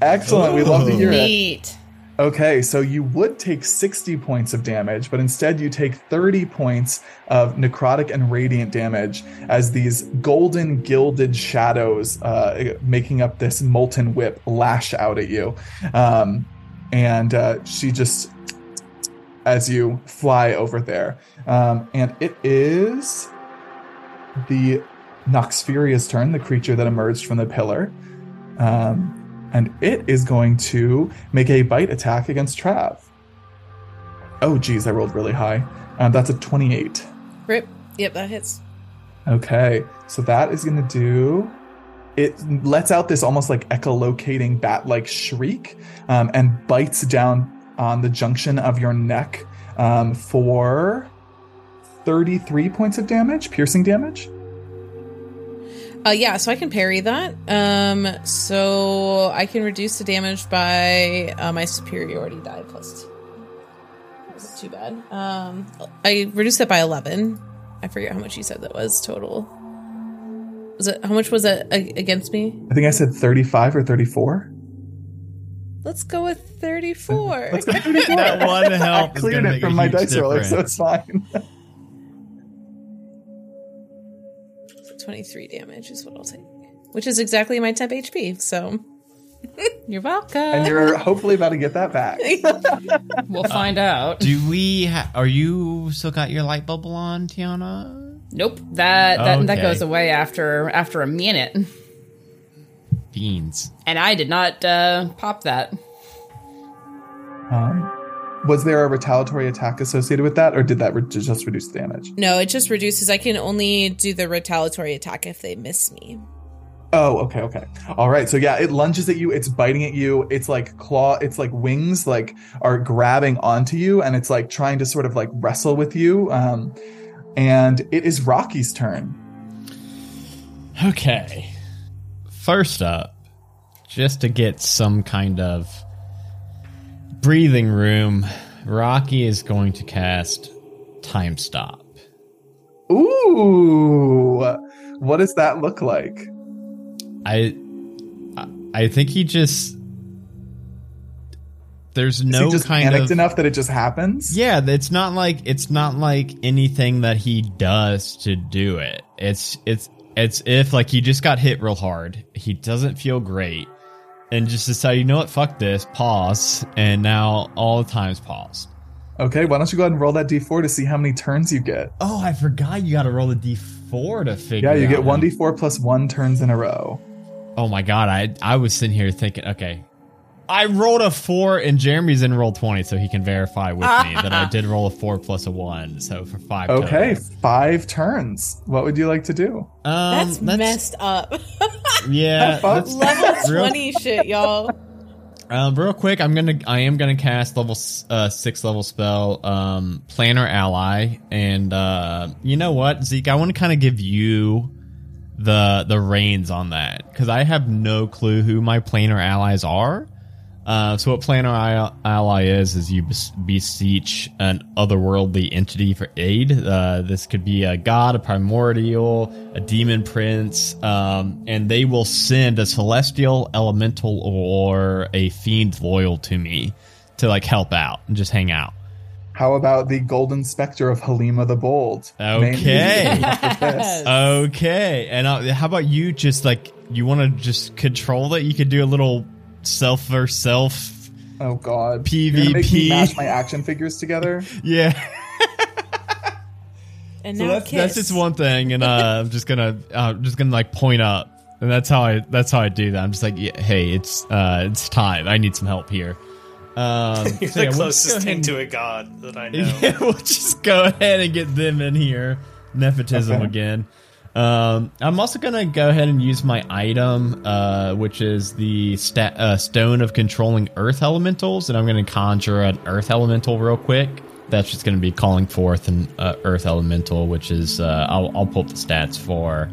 Excellent. We love to hear it. Okay, so you would take 60 points of damage, but instead you take 30 points of necrotic and radiant damage as these golden gilded shadows uh, making up this molten whip lash out at you. Um, and uh, she just, as you fly over there. Um, and it is the Noxfuria's turn, the creature that emerged from the pillar. Um, and it is going to make a bite attack against Trav. Oh, geez, I rolled really high. Um, that's a 28. Rip. Yep, that hits. Okay, so that is going to do. It lets out this almost like echolocating bat like shriek um, and bites down on the junction of your neck um, for 33 points of damage, piercing damage. Uh, yeah, so I can parry that. Um, so I can reduce the damage by uh, my superiority die plus. Two. Wasn't too bad. Um, I reduced it by eleven. I forget how much you said that was total. Was it how much was it against me? I think I said 35 or 34. Let's go with thirty-four. Let's go 34. That one help I is cleared it from my dice roller, so difference. it's fine. Twenty-three damage is what I'll take, which is exactly my temp HP. So You're welcome. and you're hopefully about to get that back. we'll uh, find out. Do we? Ha- are you still got your light bubble on, Tiana? Nope. That that, that goes away after after a minute. Beans. And I did not uh, pop that. Um, was there a retaliatory attack associated with that, or did that re- just reduce damage? No, it just reduces. I can only do the retaliatory attack if they miss me. Oh, okay, okay. All right. So yeah, it lunges at you, it's biting at you, it's like claw, it's like wings like are grabbing onto you and it's like trying to sort of like wrestle with you. Um and it is Rocky's turn. Okay. First up, just to get some kind of breathing room, Rocky is going to cast Time Stop. Ooh. What does that look like? I I- think he just there's no just kind panicked of enough that it just happens? Yeah, it's not like it's not like anything that he does to do it. It's it's it's if like he just got hit real hard. He doesn't feel great. And just decide, you know what, fuck this, pause, and now all the time's paused. Okay, why don't you go ahead and roll that d4 to see how many turns you get? Oh, I forgot you gotta roll a D four to figure Yeah, you get 1d4 plus 1 turns in a row. Oh my god, I I was sitting here thinking, okay. I rolled a four and Jeremy's in roll twenty, so he can verify with me that I did roll a four plus a one, so for five. Okay, total. 5 turns. What would you like to do? um, That's messed up. Yeah, Have fun. that's- Level 20 shit, y'all. Um, real quick, I'm gonna I am gonna cast level uh, six level spell, um, Planar Ally, and uh, you know what, Zeke, I want to kind of give you the the reins on that because I have no clue who my Planar allies are. Uh, so what Planar Al- Ally is is you beseech an otherworldly entity for aid. Uh, this could be a god, a primordial, a demon prince, um, and they will send a celestial elemental or a fiend loyal to me to like help out and just hang out. How about the Golden Spectre of Halima the Bold? Okay. after this. Okay, and uh, how about you? Just like you want to just control it, you could do a little self versus self. Oh god. You're make PvP. me mash my action figures together? Yeah. And So now that's kiss. that's just one thing, and uh, I'm just gonna uh, just gonna like point up, and that's how I that's how I do that. I'm just like, yeah, hey, it's uh, it's time. I need some help here. Um, You're so the yeah, we'll just go closest ahead thing and- to a god that I know. Yeah, we'll just go ahead and get them in here. Nepotism Okay. again. Um, I'm also gonna go ahead and use my item, uh, which is the uh, stone of controlling earth elementals, and I'm gonna conjure an earth elemental real quick. That's just gonna be calling forth an uh, earth elemental, which is uh, I'll I'll pull up the stats for.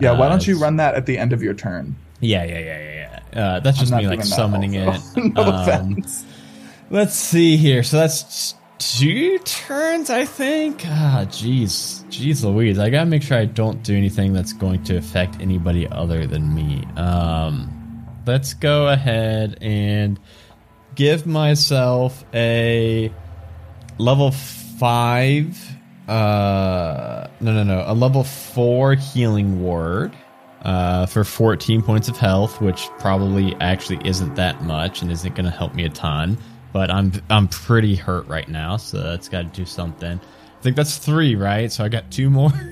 Yeah, why uh, don't you run that at the end of your turn? Yeah, yeah, yeah, yeah, yeah. Uh, that's just me like summoning it. no Um, offense. Let's see here. So that's two turns, I think. Ah, jeez, jeez, Louise. I gotta make sure I don't do anything that's going to affect anybody other than me. Um, let's go ahead and give myself a level five. Uh, no, no, no, a level four healing ward. Uh, for 14 points of health, which probably actually isn't that much and isn't going to help me a ton but I'm I'm pretty hurt right now, so that's got to do something. I think that's three, right? So I got two more.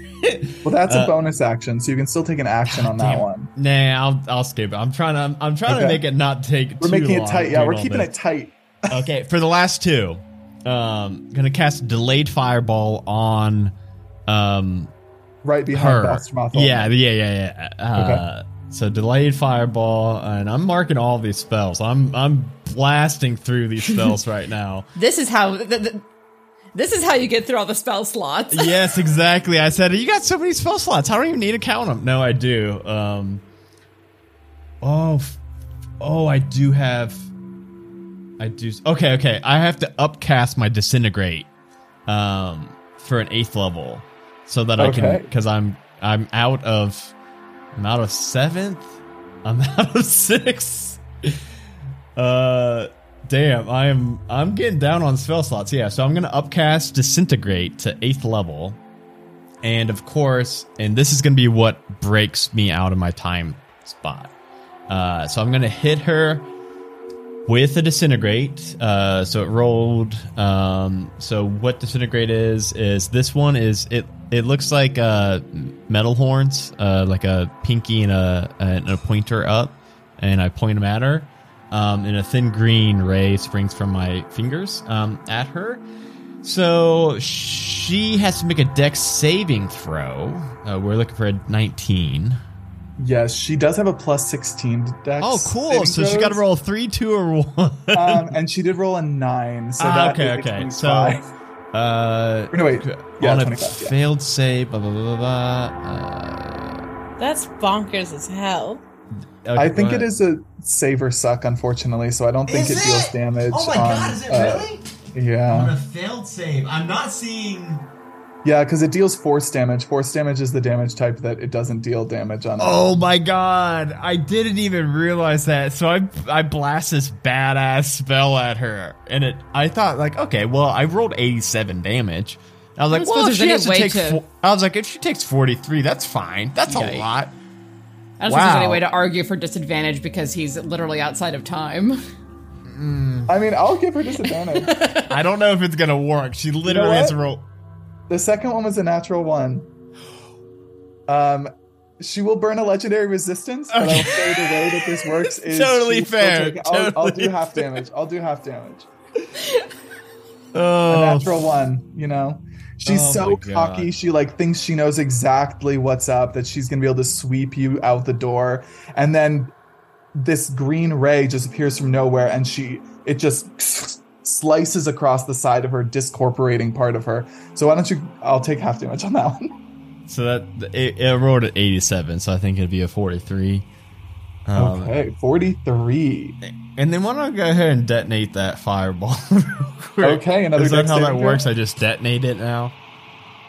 Well, that's a uh, bonus action, so you can still take an action on that one. nah, I'll I'll skip it. I'm trying to I'm, I'm trying to make it not take. We're making it tight. Yeah, we're keeping it tight. okay, for the last two, um, gonna cast delayed fireball on um Right behind her. Yeah, yeah, yeah, yeah. Uh, So delayed fireball, and I'm marking all these spells. I'm I'm blasting through these spells right now. This is how. Th- th- this is how you get through all the spell slots. yes, exactly. I said you got so many spell slots. I don't even need to count them. No, I do. Um. Oh, oh, I do have. I do. Okay, okay. I have to upcast my disintegrate, um, for an eighth level, so that I can because I'm I'm out of I'm out of seventh. I'm out of six. Uh, damn. I am. I'm getting down on spell slots. Yeah. So I'm gonna upcast disintegrate to eighth level, and of course, and this is gonna be what breaks me out of my time stop. Uh, so I'm gonna hit her with a disintegrate. Uh, so it rolled. Um, so what disintegrate is is this one is it. It looks like uh, metal horns, uh, like a pinky and a and a pointer up, and I point them at her. um, and a thin green ray springs from my fingers um, at her. So she has to make a dex saving throw. Uh, we're looking for a 19. Yes, she does have a plus 16 dex. Oh, cool. So she got to throws. roll three, two, or one. Um, and she did roll a 9. So Ah, that okay, okay. 25. So, uh, Or no, wait. Yeah, on a 25, yeah. failed save, blah, blah, blah, blah, blah. Uh, That's bonkers as hell. okay, I think go it ahead. is a save or suck, unfortunately, so I don't think Is it deals damage. Oh my on, god, is it uh, really? Yeah. On a failed save. I'm not seeing. Yeah, because it deals force damage. Force damage is the damage type that it doesn't deal damage on. Oh my god, I didn't even realize that. So I I blast this badass spell at her, and it. I thought like, okay, well, I rolled 87 damage. I was like, don't well, if she has to take. to- I was like, if she takes 43, that's fine. That's Yeah. a lot. I don't think there's any way to argue for disadvantage because he's literally outside of time. I mean, I'll give her disadvantage. I don't know if it's gonna work. She literally has what? to roll. The second one was a natural one. Um, she will burn a legendary resistance, but I'll say the way that this works is Totally fair, take- I'll, I'll totally do half damage. I'll do half damage. A Oh, natural one, you know. She's Oh so cocky. She like thinks she knows exactly what's up. That she's gonna be able to sweep you out the door, and then this green ray just appears from nowhere, and she it just slices across the side of her, discorporating part of her. So why don't you? I'll take half damage on that one. so that it, it rolled at 87, so I think it'd be a 43. Um, okay, forty-three. And then why don't I go ahead and detonate that fireball? real quick? Okay, another Is that how that throw? works? I just detonate it now.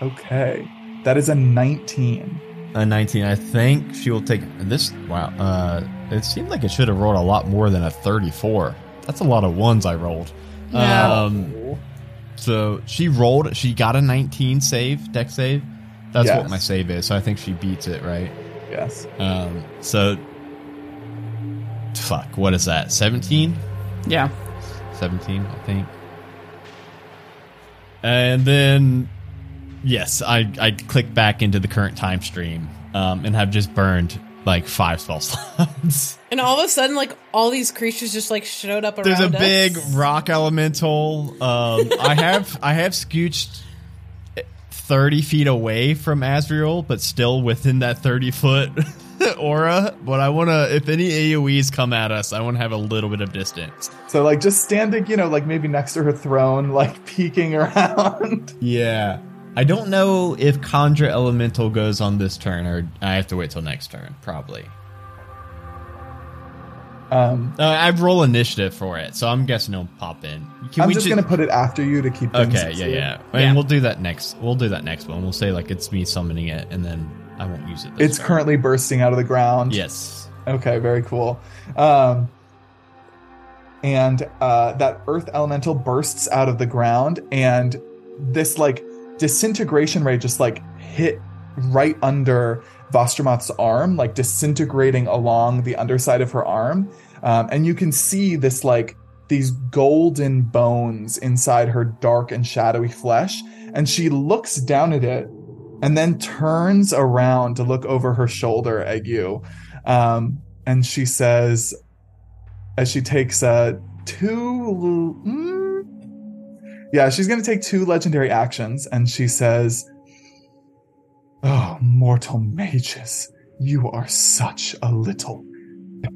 Okay, that is a nineteen. A 19. I think she will take this. Wow. Uh, it seemed like it should have rolled a lot more than a 34. That's a lot of ones I rolled. Yeah. Um, so she rolled. She got a 19 save, deck save. That's what my save is. So I think she beats it, right? Yes. Um, so fuck. What is that? 17. Yeah. 17, I think. And then, yes, I, I click back into the current time stream um, and have just burned like five spell slots. And all of a sudden, like all these creatures just like showed up around There's a us. big rock elemental. Um, I have I have scooched thirty feet away from Azrael, but still within that thirty foot aura. But I want to, if any AOE's come at us, I want to have a little bit of distance. So like just standing, you know, like maybe next to her throne, like peeking around. Yeah. I don't know if Conjure Elemental goes on this turn, or I have to wait till next turn, probably. Um, Uh, I roll initiative for it, so I'm guessing it'll pop in. Can I'm we just ju- gonna put it after you to keep. things Okay, yeah, safe. yeah. And Yeah. we'll do that next. We'll do that next one. We'll say like it's me summoning it, and then I won't use it. This It's turn. currently bursting out of the ground. Yes. Okay, very cool. Um, and uh, that earth elemental bursts out of the ground, and this like disintegration ray just like hit right under Vostromoth's arm, like disintegrating along the underside of her arm. Um, and you can see this like these golden bones inside her dark and shadowy flesh. And she looks down at it and then turns around to look over her shoulder at you. Um, and she says, as she takes uh, two. mm, yeah, she's going to take two legendary actions. And she says, Oh, mortal mages, you are such a little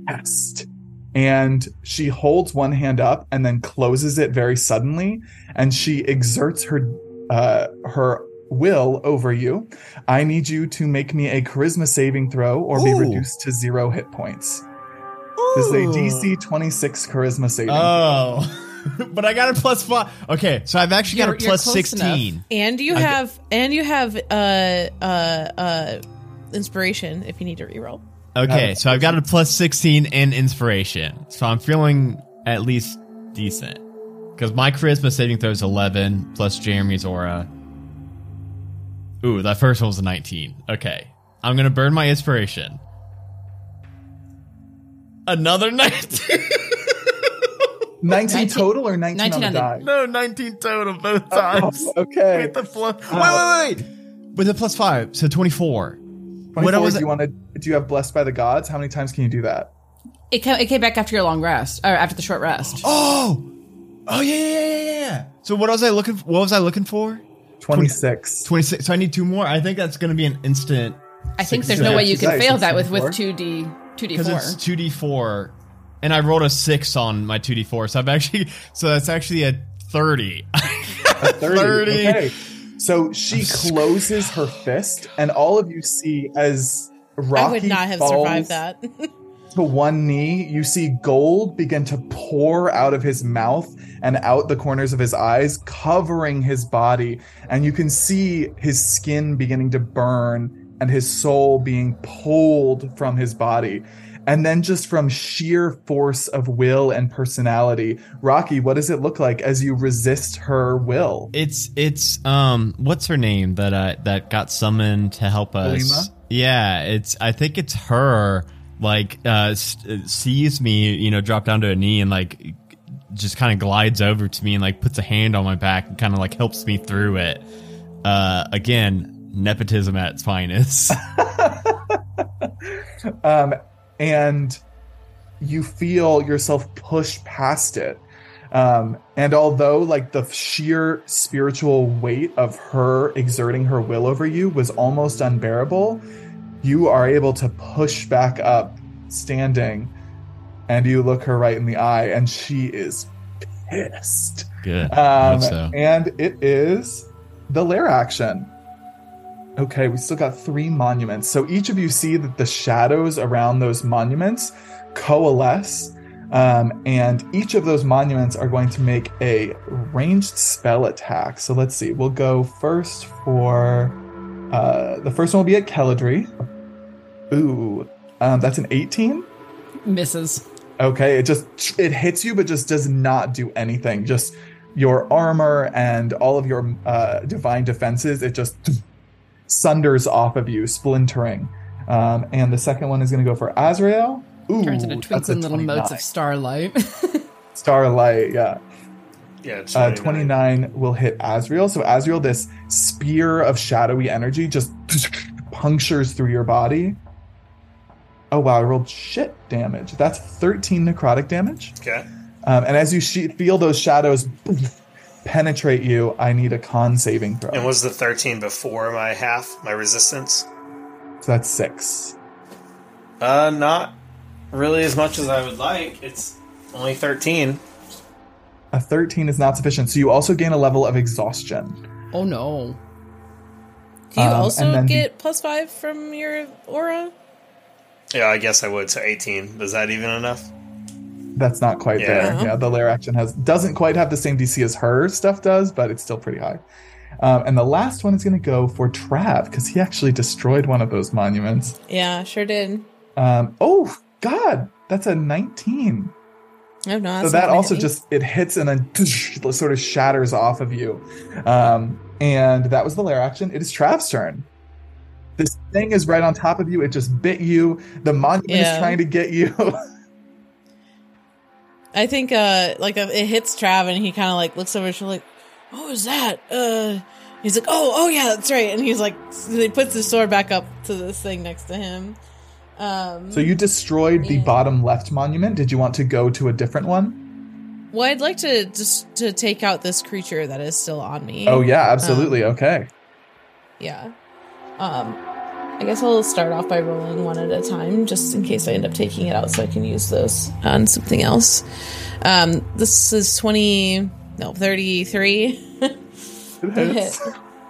pest. And she holds one hand up and then closes it very suddenly. And she exerts her uh, her will over you. I need you to make me a charisma saving throw or be reduced to zero hit points. This is a DC 26 charisma saving. Oh. but I got a plus five. Okay, so I've actually got You're- a you're plus close sixteen. And you I have and you have uh uh uh inspiration if you need to reroll. Okay, so I've got a plus sixteen and inspiration, so I'm feeling at least decent. Because my charisma saving throw is eleven plus Jeremy's aura. Ooh, that first one was a nineteen. Okay, I'm gonna burn my inspiration. Another nineteen. 19, 19 total or 19, 19 on on the the- die? no, nineteen total both oh, times. Oh, okay. With the plus. Wait, wait, wait. With the plus five, so twenty-four. 24, What was- do you want to? Do you have blessed by the gods? How many times can you do that? It came, it came back after your long rest, or after the short rest. Oh, oh yeah, yeah, yeah, yeah, yeah. So what was I looking? What was I looking for? 26. Twenty six. So I need two more. I think that's going to be an instant I think Six there's no way you can fail that with with two d 2D4. because it's two d four, and I rolled a six on my two d four. So I'm actually so that's actually a thirty. 30. 30. Okay. So she closes her fist, and all of you see as Rocky I would not have falls survived that. to one knee, you see gold begin to pour out of his mouth and out the corners of his eyes, covering his body. And you can see his skin beginning to burn and his soul being pulled from his body. And then, just from sheer force of will and personality, Rocky, what does it look like as you resist her will? It's it's um what's her name that uh that got summoned to help us? Halima? Yeah, it's I think it's her. Like uh sees me, you know, drop down to a knee and like just kind of glides over to me and like puts a hand on my back and kind of like helps me through it. Uh again, nepotism at its finest. um, and you feel yourself push past it. Um, and although like the sheer spiritual weight of her exerting her will over you was almost unbearable, you are able to push back up, standing, and you look her right in the eye, and she is pissed. Good. Um, so. And it is the lair action. Okay, we still got three monuments. So each of you see that the shadows around those monuments coalesce. Um, and each of those monuments are going to make a ranged spell attack. So let's see. We'll go first for uh, the first one will be at Keladri. Ooh, um, that's an 18. Misses. Okay, it just it hits you, but just does not do anything. Just your armor and all of your uh, divine defenses, it just sunders off of you, splintering. Um, and the second one is going to go for Azrael. Ooh, Turns into that's a twinkling little motes of starlight. starlight. Yeah, Yeah, it's uh, 29 will hit Azrael. So Azrael, this spear of shadowy energy just punctures through your body. Oh wow, I rolled shit damage. That's 13 necrotic damage. Okay. Um, and as you she- feel those shadows penetrate you, I need a con saving throw. And was the 13 before my half, my resistance? so that's six. Uh, not really as much as I would like. It's only 13. A 13 is not sufficient. So you also gain a level of exhaustion. oh no. Do you Um, also and then the- get plus five from your aura? Yeah, I guess I would. So 18. Is that even enough? That's not quite Yeah. there. Yeah, the lair action has doesn't quite have the same DC as her stuff does, but it's still pretty high. Um, and the last one is going to go for Trav because he actually destroyed one of those monuments. Yeah, sure did. Um, oh God, that's a 19. Oh no, so that also just it hits and then sort of shatters off of you um, and that was the lair action it is Trav's turn this thing is right on top of you it just bit you the monument Yeah. is trying to get you I think uh like uh, it hits Trav and he kind of like looks over his shoulder like, "What was that?" Uh he's like, "Oh, oh yeah, that's right." And he's like he puts his sword back up to this thing next to him. Um so you destroyed the Yeah. bottom left monument did you want to go to a different one? well, I'd like to just to take out this creature that is still on me. Oh yeah absolutely okay Yeah. Um I guess I'll start off by rolling one at a time just in case I end up taking it out so I can use those on something else. Um this is 20 no, 33. it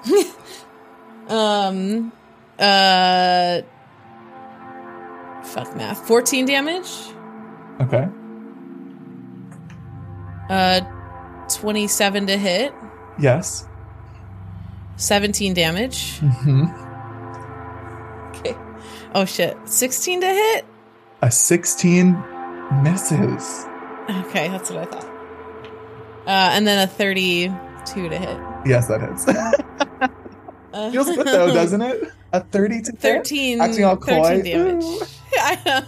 um uh fuck math. 14 damage? Okay. Uh 27 to hit? Yes. 17 damage? Hmm okay oh shit 16 to hit a 16 misses okay that's what i thought uh and then a 32 to hit yes that hits uh, feels good though doesn't it a 30 to hit? 13 acting all 13 damage Ooh. I know.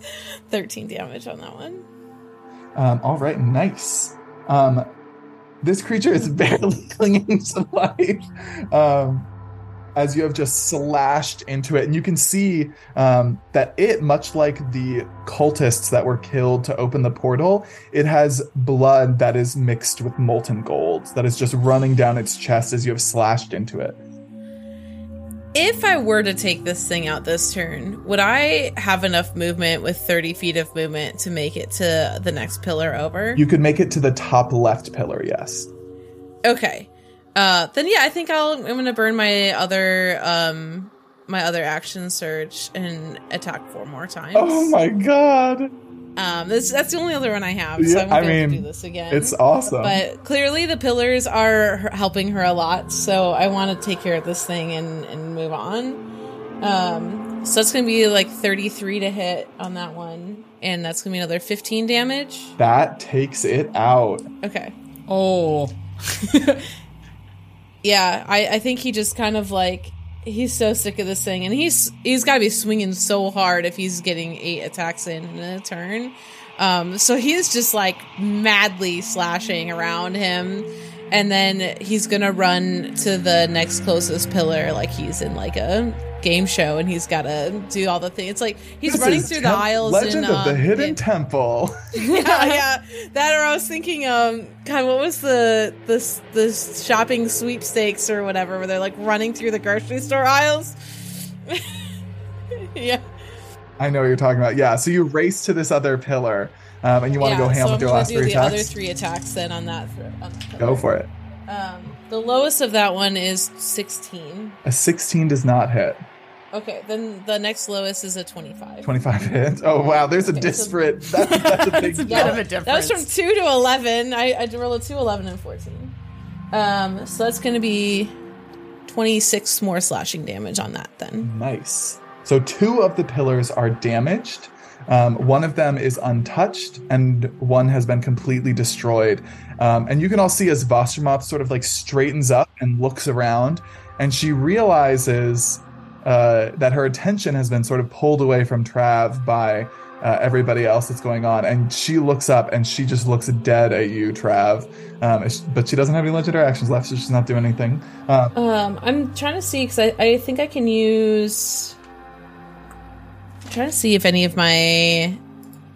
13 damage on that one Um, all right, nice. Um, this creature is barely clinging to life. Um, as you have just slashed into it. And you can see um, that it, much like the cultists that were killed to open the portal, it has blood that is mixed with molten gold that is just running down its chest as you have slashed into it. If I were to take this thing out this turn, would I have enough movement with 30 feet of movement to make it to the next pillar over? You could make it to the top left pillar, yes. Okay. Uh, then yeah, I think I'll. I'm gonna burn my other um my other action search and attack four more times. Oh my god. Um, this that's the only other one I have, so Yeah, I won't I be able to mean, do this again. It's awesome. But clearly, the pillars are helping her a lot, so I want to take care of this thing and and move on. Um, so it's gonna be like 33 to hit on that one, and that's gonna be another 15 damage. that takes it out. Okay. Oh. yeah, I, I think he just kind of like he's so sick of this thing, and he's he's got to be swinging so hard if he's getting eight attacks in in a turn. Um, so he's just like madly slashing around him, and then he's gonna run to the next closest pillar, like he's in like a game show, and he's got to do all the things. It's like he's This running through the aisles. Legend in, of the um, Hidden in- Temple. yeah, yeah. That or I was thinking, um, God, what was the the the shopping sweepstakes or whatever, where they're like running through the grocery store aisles. yeah, I know what you're talking about. Yeah, so you race to this other pillar, um, and you want to yeah, go ham so with I'm your last do three the attacks. other three attacks then on that. Th- on that Go for it. Um, the lowest of that one is 16. A 16 does not hit. Okay, then the next lowest is a 25. 25 hits. Oh wow, there's a Okay, so- disparate. That's, that's a big It's a bit of a difference. That was from 2 to 11. I, I rolled a 2, 11, and 14. Um, so that's going to be 26 more slashing damage on that then. Nice. So two of the pillars are damaged. Um, one of them is untouched, and one has been completely destroyed. Um, and you can all see as Vostromoth sort of like straightens up and looks around, and she realizes uh, that her attention has been sort of pulled away from Trav by uh, everybody else that's going on. And she looks up and she just looks dead at you, Trav. Um, but she doesn't have any legendary actions left, so she's not doing anything. Um, Um, I'm trying to see because I, I think I can use. I'm trying to see if any of my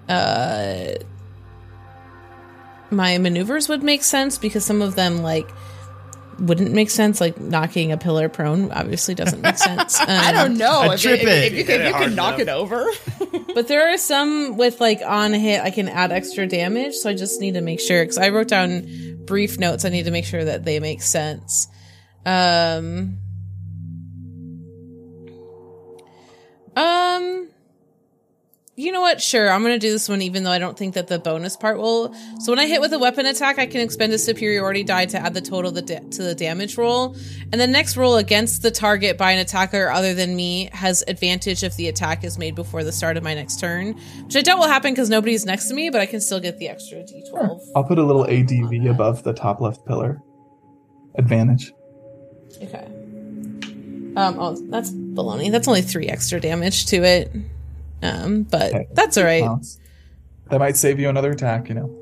uh my maneuvers would make sense because some of them like wouldn't make sense. Like knocking a pillar prone obviously doesn't make sense. Um, I don't know I if, trip if, it. if you Hit can, if you can knock enough. it over. But there are some with like on hit, I can add extra damage. So I just need to make sure because I wrote down brief notes. I need to make sure that they make sense. Um, um, you know what? Sure, I'm gonna do this one, even though I don't think that the bonus part will. So when I hit with a weapon attack, I can expend a superiority die to add the total the da- to the damage roll, and the next roll against the target by an attacker other than me has advantage if the attack is made before the start of my next turn, which I doubt will happen because nobody's next to me, but I can still get the extra d12. I'll put a little ADV above the top left pillar. Advantage. Okay. Um. Oh, that's baloney. That's only three extra damage to it. Um. But Okay. that's all right. That might save you another attack, you know.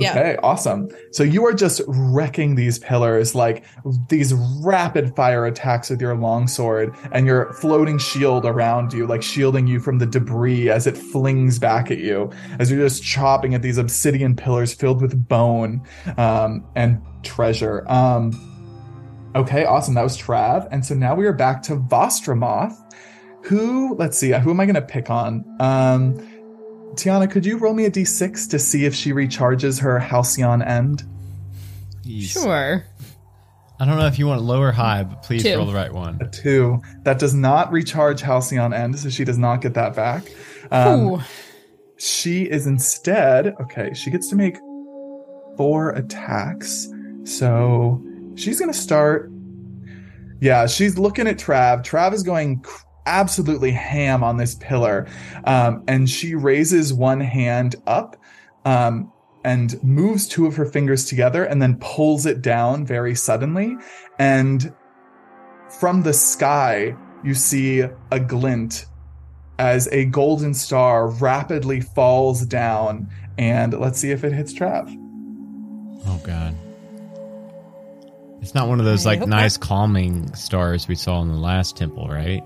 Yeah. Okay, awesome. So you are just wrecking these pillars like these rapid fire attacks with your longsword and your floating shield around you, like shielding you from the debris as it flings back at you, as you're just chopping at these obsidian pillars filled with bone um, and treasure. Um, okay, awesome. That was Trav. And so now we are back to Vostromoth, who, let's see, who am I going to pick on? Um, Tiana, could you roll me a d6 to see if she recharges her Halcyon end? Jeez. Sure. I don't know if you want low or high, but please Two. roll the right one. A two. That does not recharge Halcyon end, so she does not get that back. Um, Ooh. she is instead, okay, she gets to make four attacks. So she's going to start. Yeah, she's looking at Trav. Trav is going cr- absolutely ham on this pillar. Um, and she raises one hand up um, and moves two of her fingers together and then pulls it down very suddenly. And from the sky, you see a glint as a golden star rapidly falls down. And let's see if it hits Trav. Oh god. It's not one of those I like hope nice calming stars we saw in the last temple, right?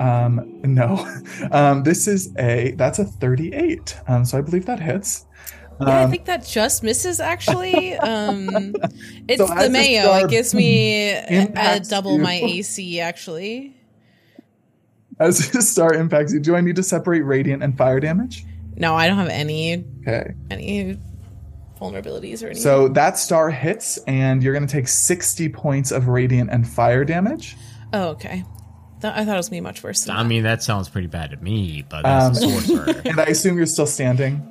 Um, no. Um, this is a that's a 38. Um, so I believe that hits. Yeah, I Um, think that just misses actually. Um, it's So the mayo. It gives me a, a double you- my AC actually. as the star impacts you, do I need to separate radiant and fire damage? No, I don't have any Okay. any vulnerabilities or anything. So that star hits, and you're going to take 60 points of radiant and fire damage. oh, okay. Th- I thought it was gonna be much worse. Than I that. mean, that sounds pretty bad to me, but that's Um, a sorcerer. And I assume you're still standing.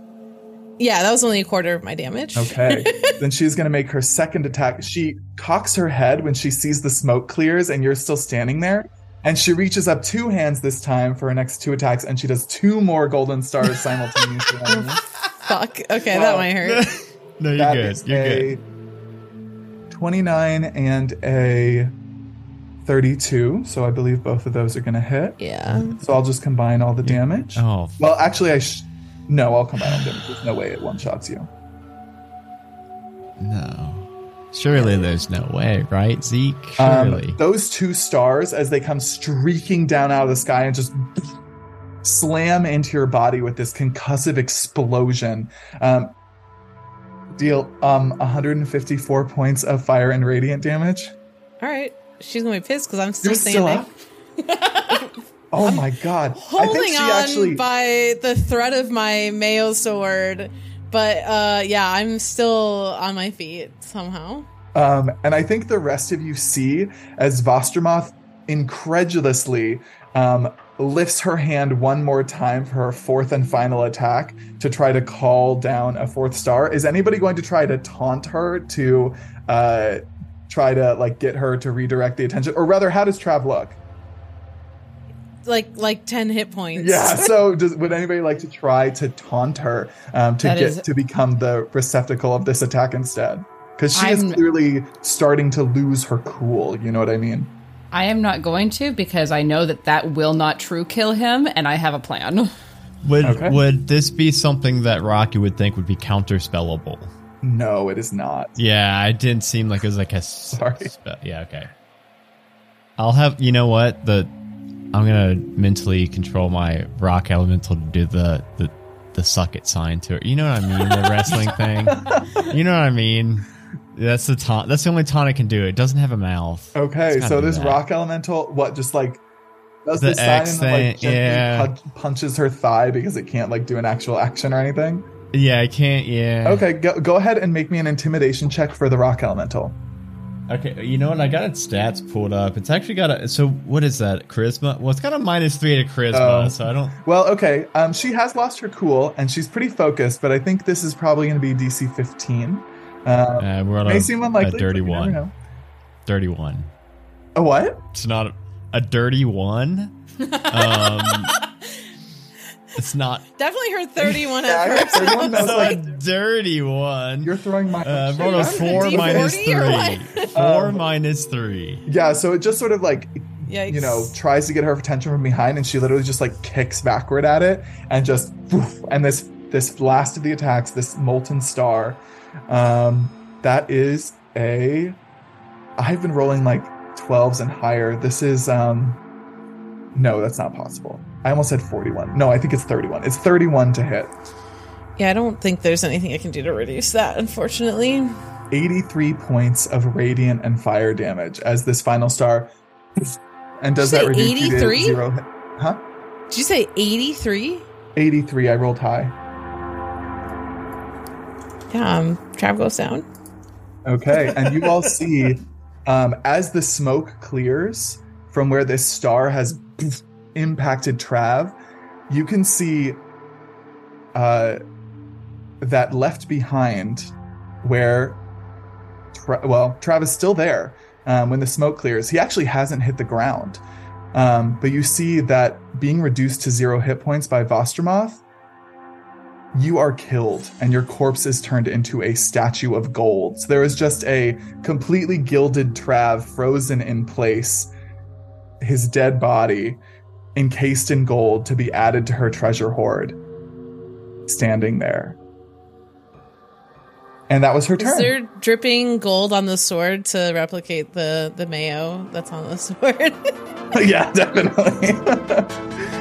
yeah, that was only a quarter of my damage. Okay. then she's going to make her second attack. She cocks her head when she sees the smoke clears and you're still standing there. And she reaches up two hands this time for her next two attacks, and she does two more golden stars simultaneously. Fuck. Okay, Wow. that might hurt. no, you're That good. You're good. 29 and a 32. So I believe both of those are going to hit. Yeah. So I'll just combine all the damage. Oh, Well, actually, I sh- no, I'll combine all the damage. There's no way it one shots you. no. Surely there's no way, right, Zeke? Um, Surely. those two stars, as they come streaking down out of the sky and just slam into your body with this concussive explosion, um, deal um 154 points of fire and radiant damage. All right. She's gonna be pissed because I'm still You're still standing. up. oh my god! I think holding she on actually. by the thread of my mayo sword. But uh yeah, I'm still on my feet somehow. Um, and I think the rest of you see as Vostromoth incredulously um, lifts her hand one more time for her fourth and final attack to try to call down a fourth star. Is anybody going to try to taunt her to uh, try to like get her to redirect the attention, or rather, how does Trav look? Like like ten hit points. Yeah. So, does, would anybody like to try to taunt her um, to That get is- to become the receptacle of this attack instead? Because she is I'm- clearly starting to lose her cool. You know what I mean? I am not going to because I know that that will not true kill him, and I have a plan. would okay. would this be something that Rocky would think would be counterspellable? No, it is not. Yeah, it didn't seem like it was like a Sorry. spe- yeah, okay. I'll have you know what the I'm gonna mentally control my rock elemental to do the the the suck it sign to it. You know what I mean? The wrestling thing. You know what I mean? That's the taunt. That's the only taunt I can do. It doesn't have a mouth. Okay, so this that. rock elemental, what, just like does The the, sign and like yeah. punches her thigh because it can't like do an actual action or anything? Yeah, I can't. Yeah. Okay, go, go ahead and make me an intimidation check for the rock elemental. Okay, you know what? I got its stats pulled up. It's actually got a. So what is that? Charisma? Well, it's got a minus three to charisma, Oh. so I don't. Well, okay, um, she has lost her cool and she's pretty focused, but I think this is probably going to be DC 15. Uh, Uh, we're on may a, seem a unlikely. dirty you one. know. Dirty one. A what? It's not a, a dirty one. Um, it's not. Definitely her 31 Yeah, I at heard first. 31, I was like, a dirty one. you're throwing my. Uh, shit rolled a out of four it. D40 minus or three. Four Um, minus three. Yeah, so it just sort of like Yikes. you know, tries to get her attention from behind, and she literally just like kicks backward at it, and just poof, and this this last of the attacks, this molten star, um, that is a. I've been rolling like twelves and higher. This is um, no, that's not possible. I almost said forty-one. No, I think it's thirty-one. It's thirty-one to hit. Yeah, I don't think there's anything I can do to reduce that, unfortunately. 83 points of radiant and fire damage as this final star and does that reduce you to 83? zero hit- huh Did you say 83? 83 i rolled high Yeah, um, Trav goes down. okay and you all see um, as the smoke clears from where this star has impacted trav you can see uh, that left behind where Tra- well trav is still there um, when the smoke clears he actually hasn't hit the ground um, but you see that being reduced to zero hit points by Vostromoth, you are killed and your corpse is turned into a statue of gold. So there is just a completely gilded Trav frozen in place, his dead body encased in gold to be added to her treasure hoard, standing there. And that was her Is turn. there dripping gold on the sword to replicate the the mayo that's on the sword? yeah, definitely.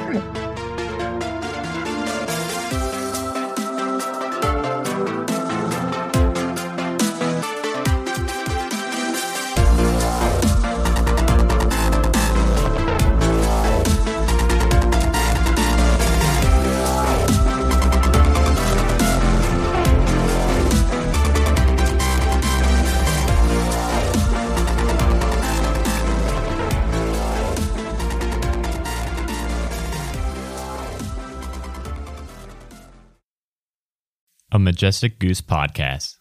A Majestic Goose podcast.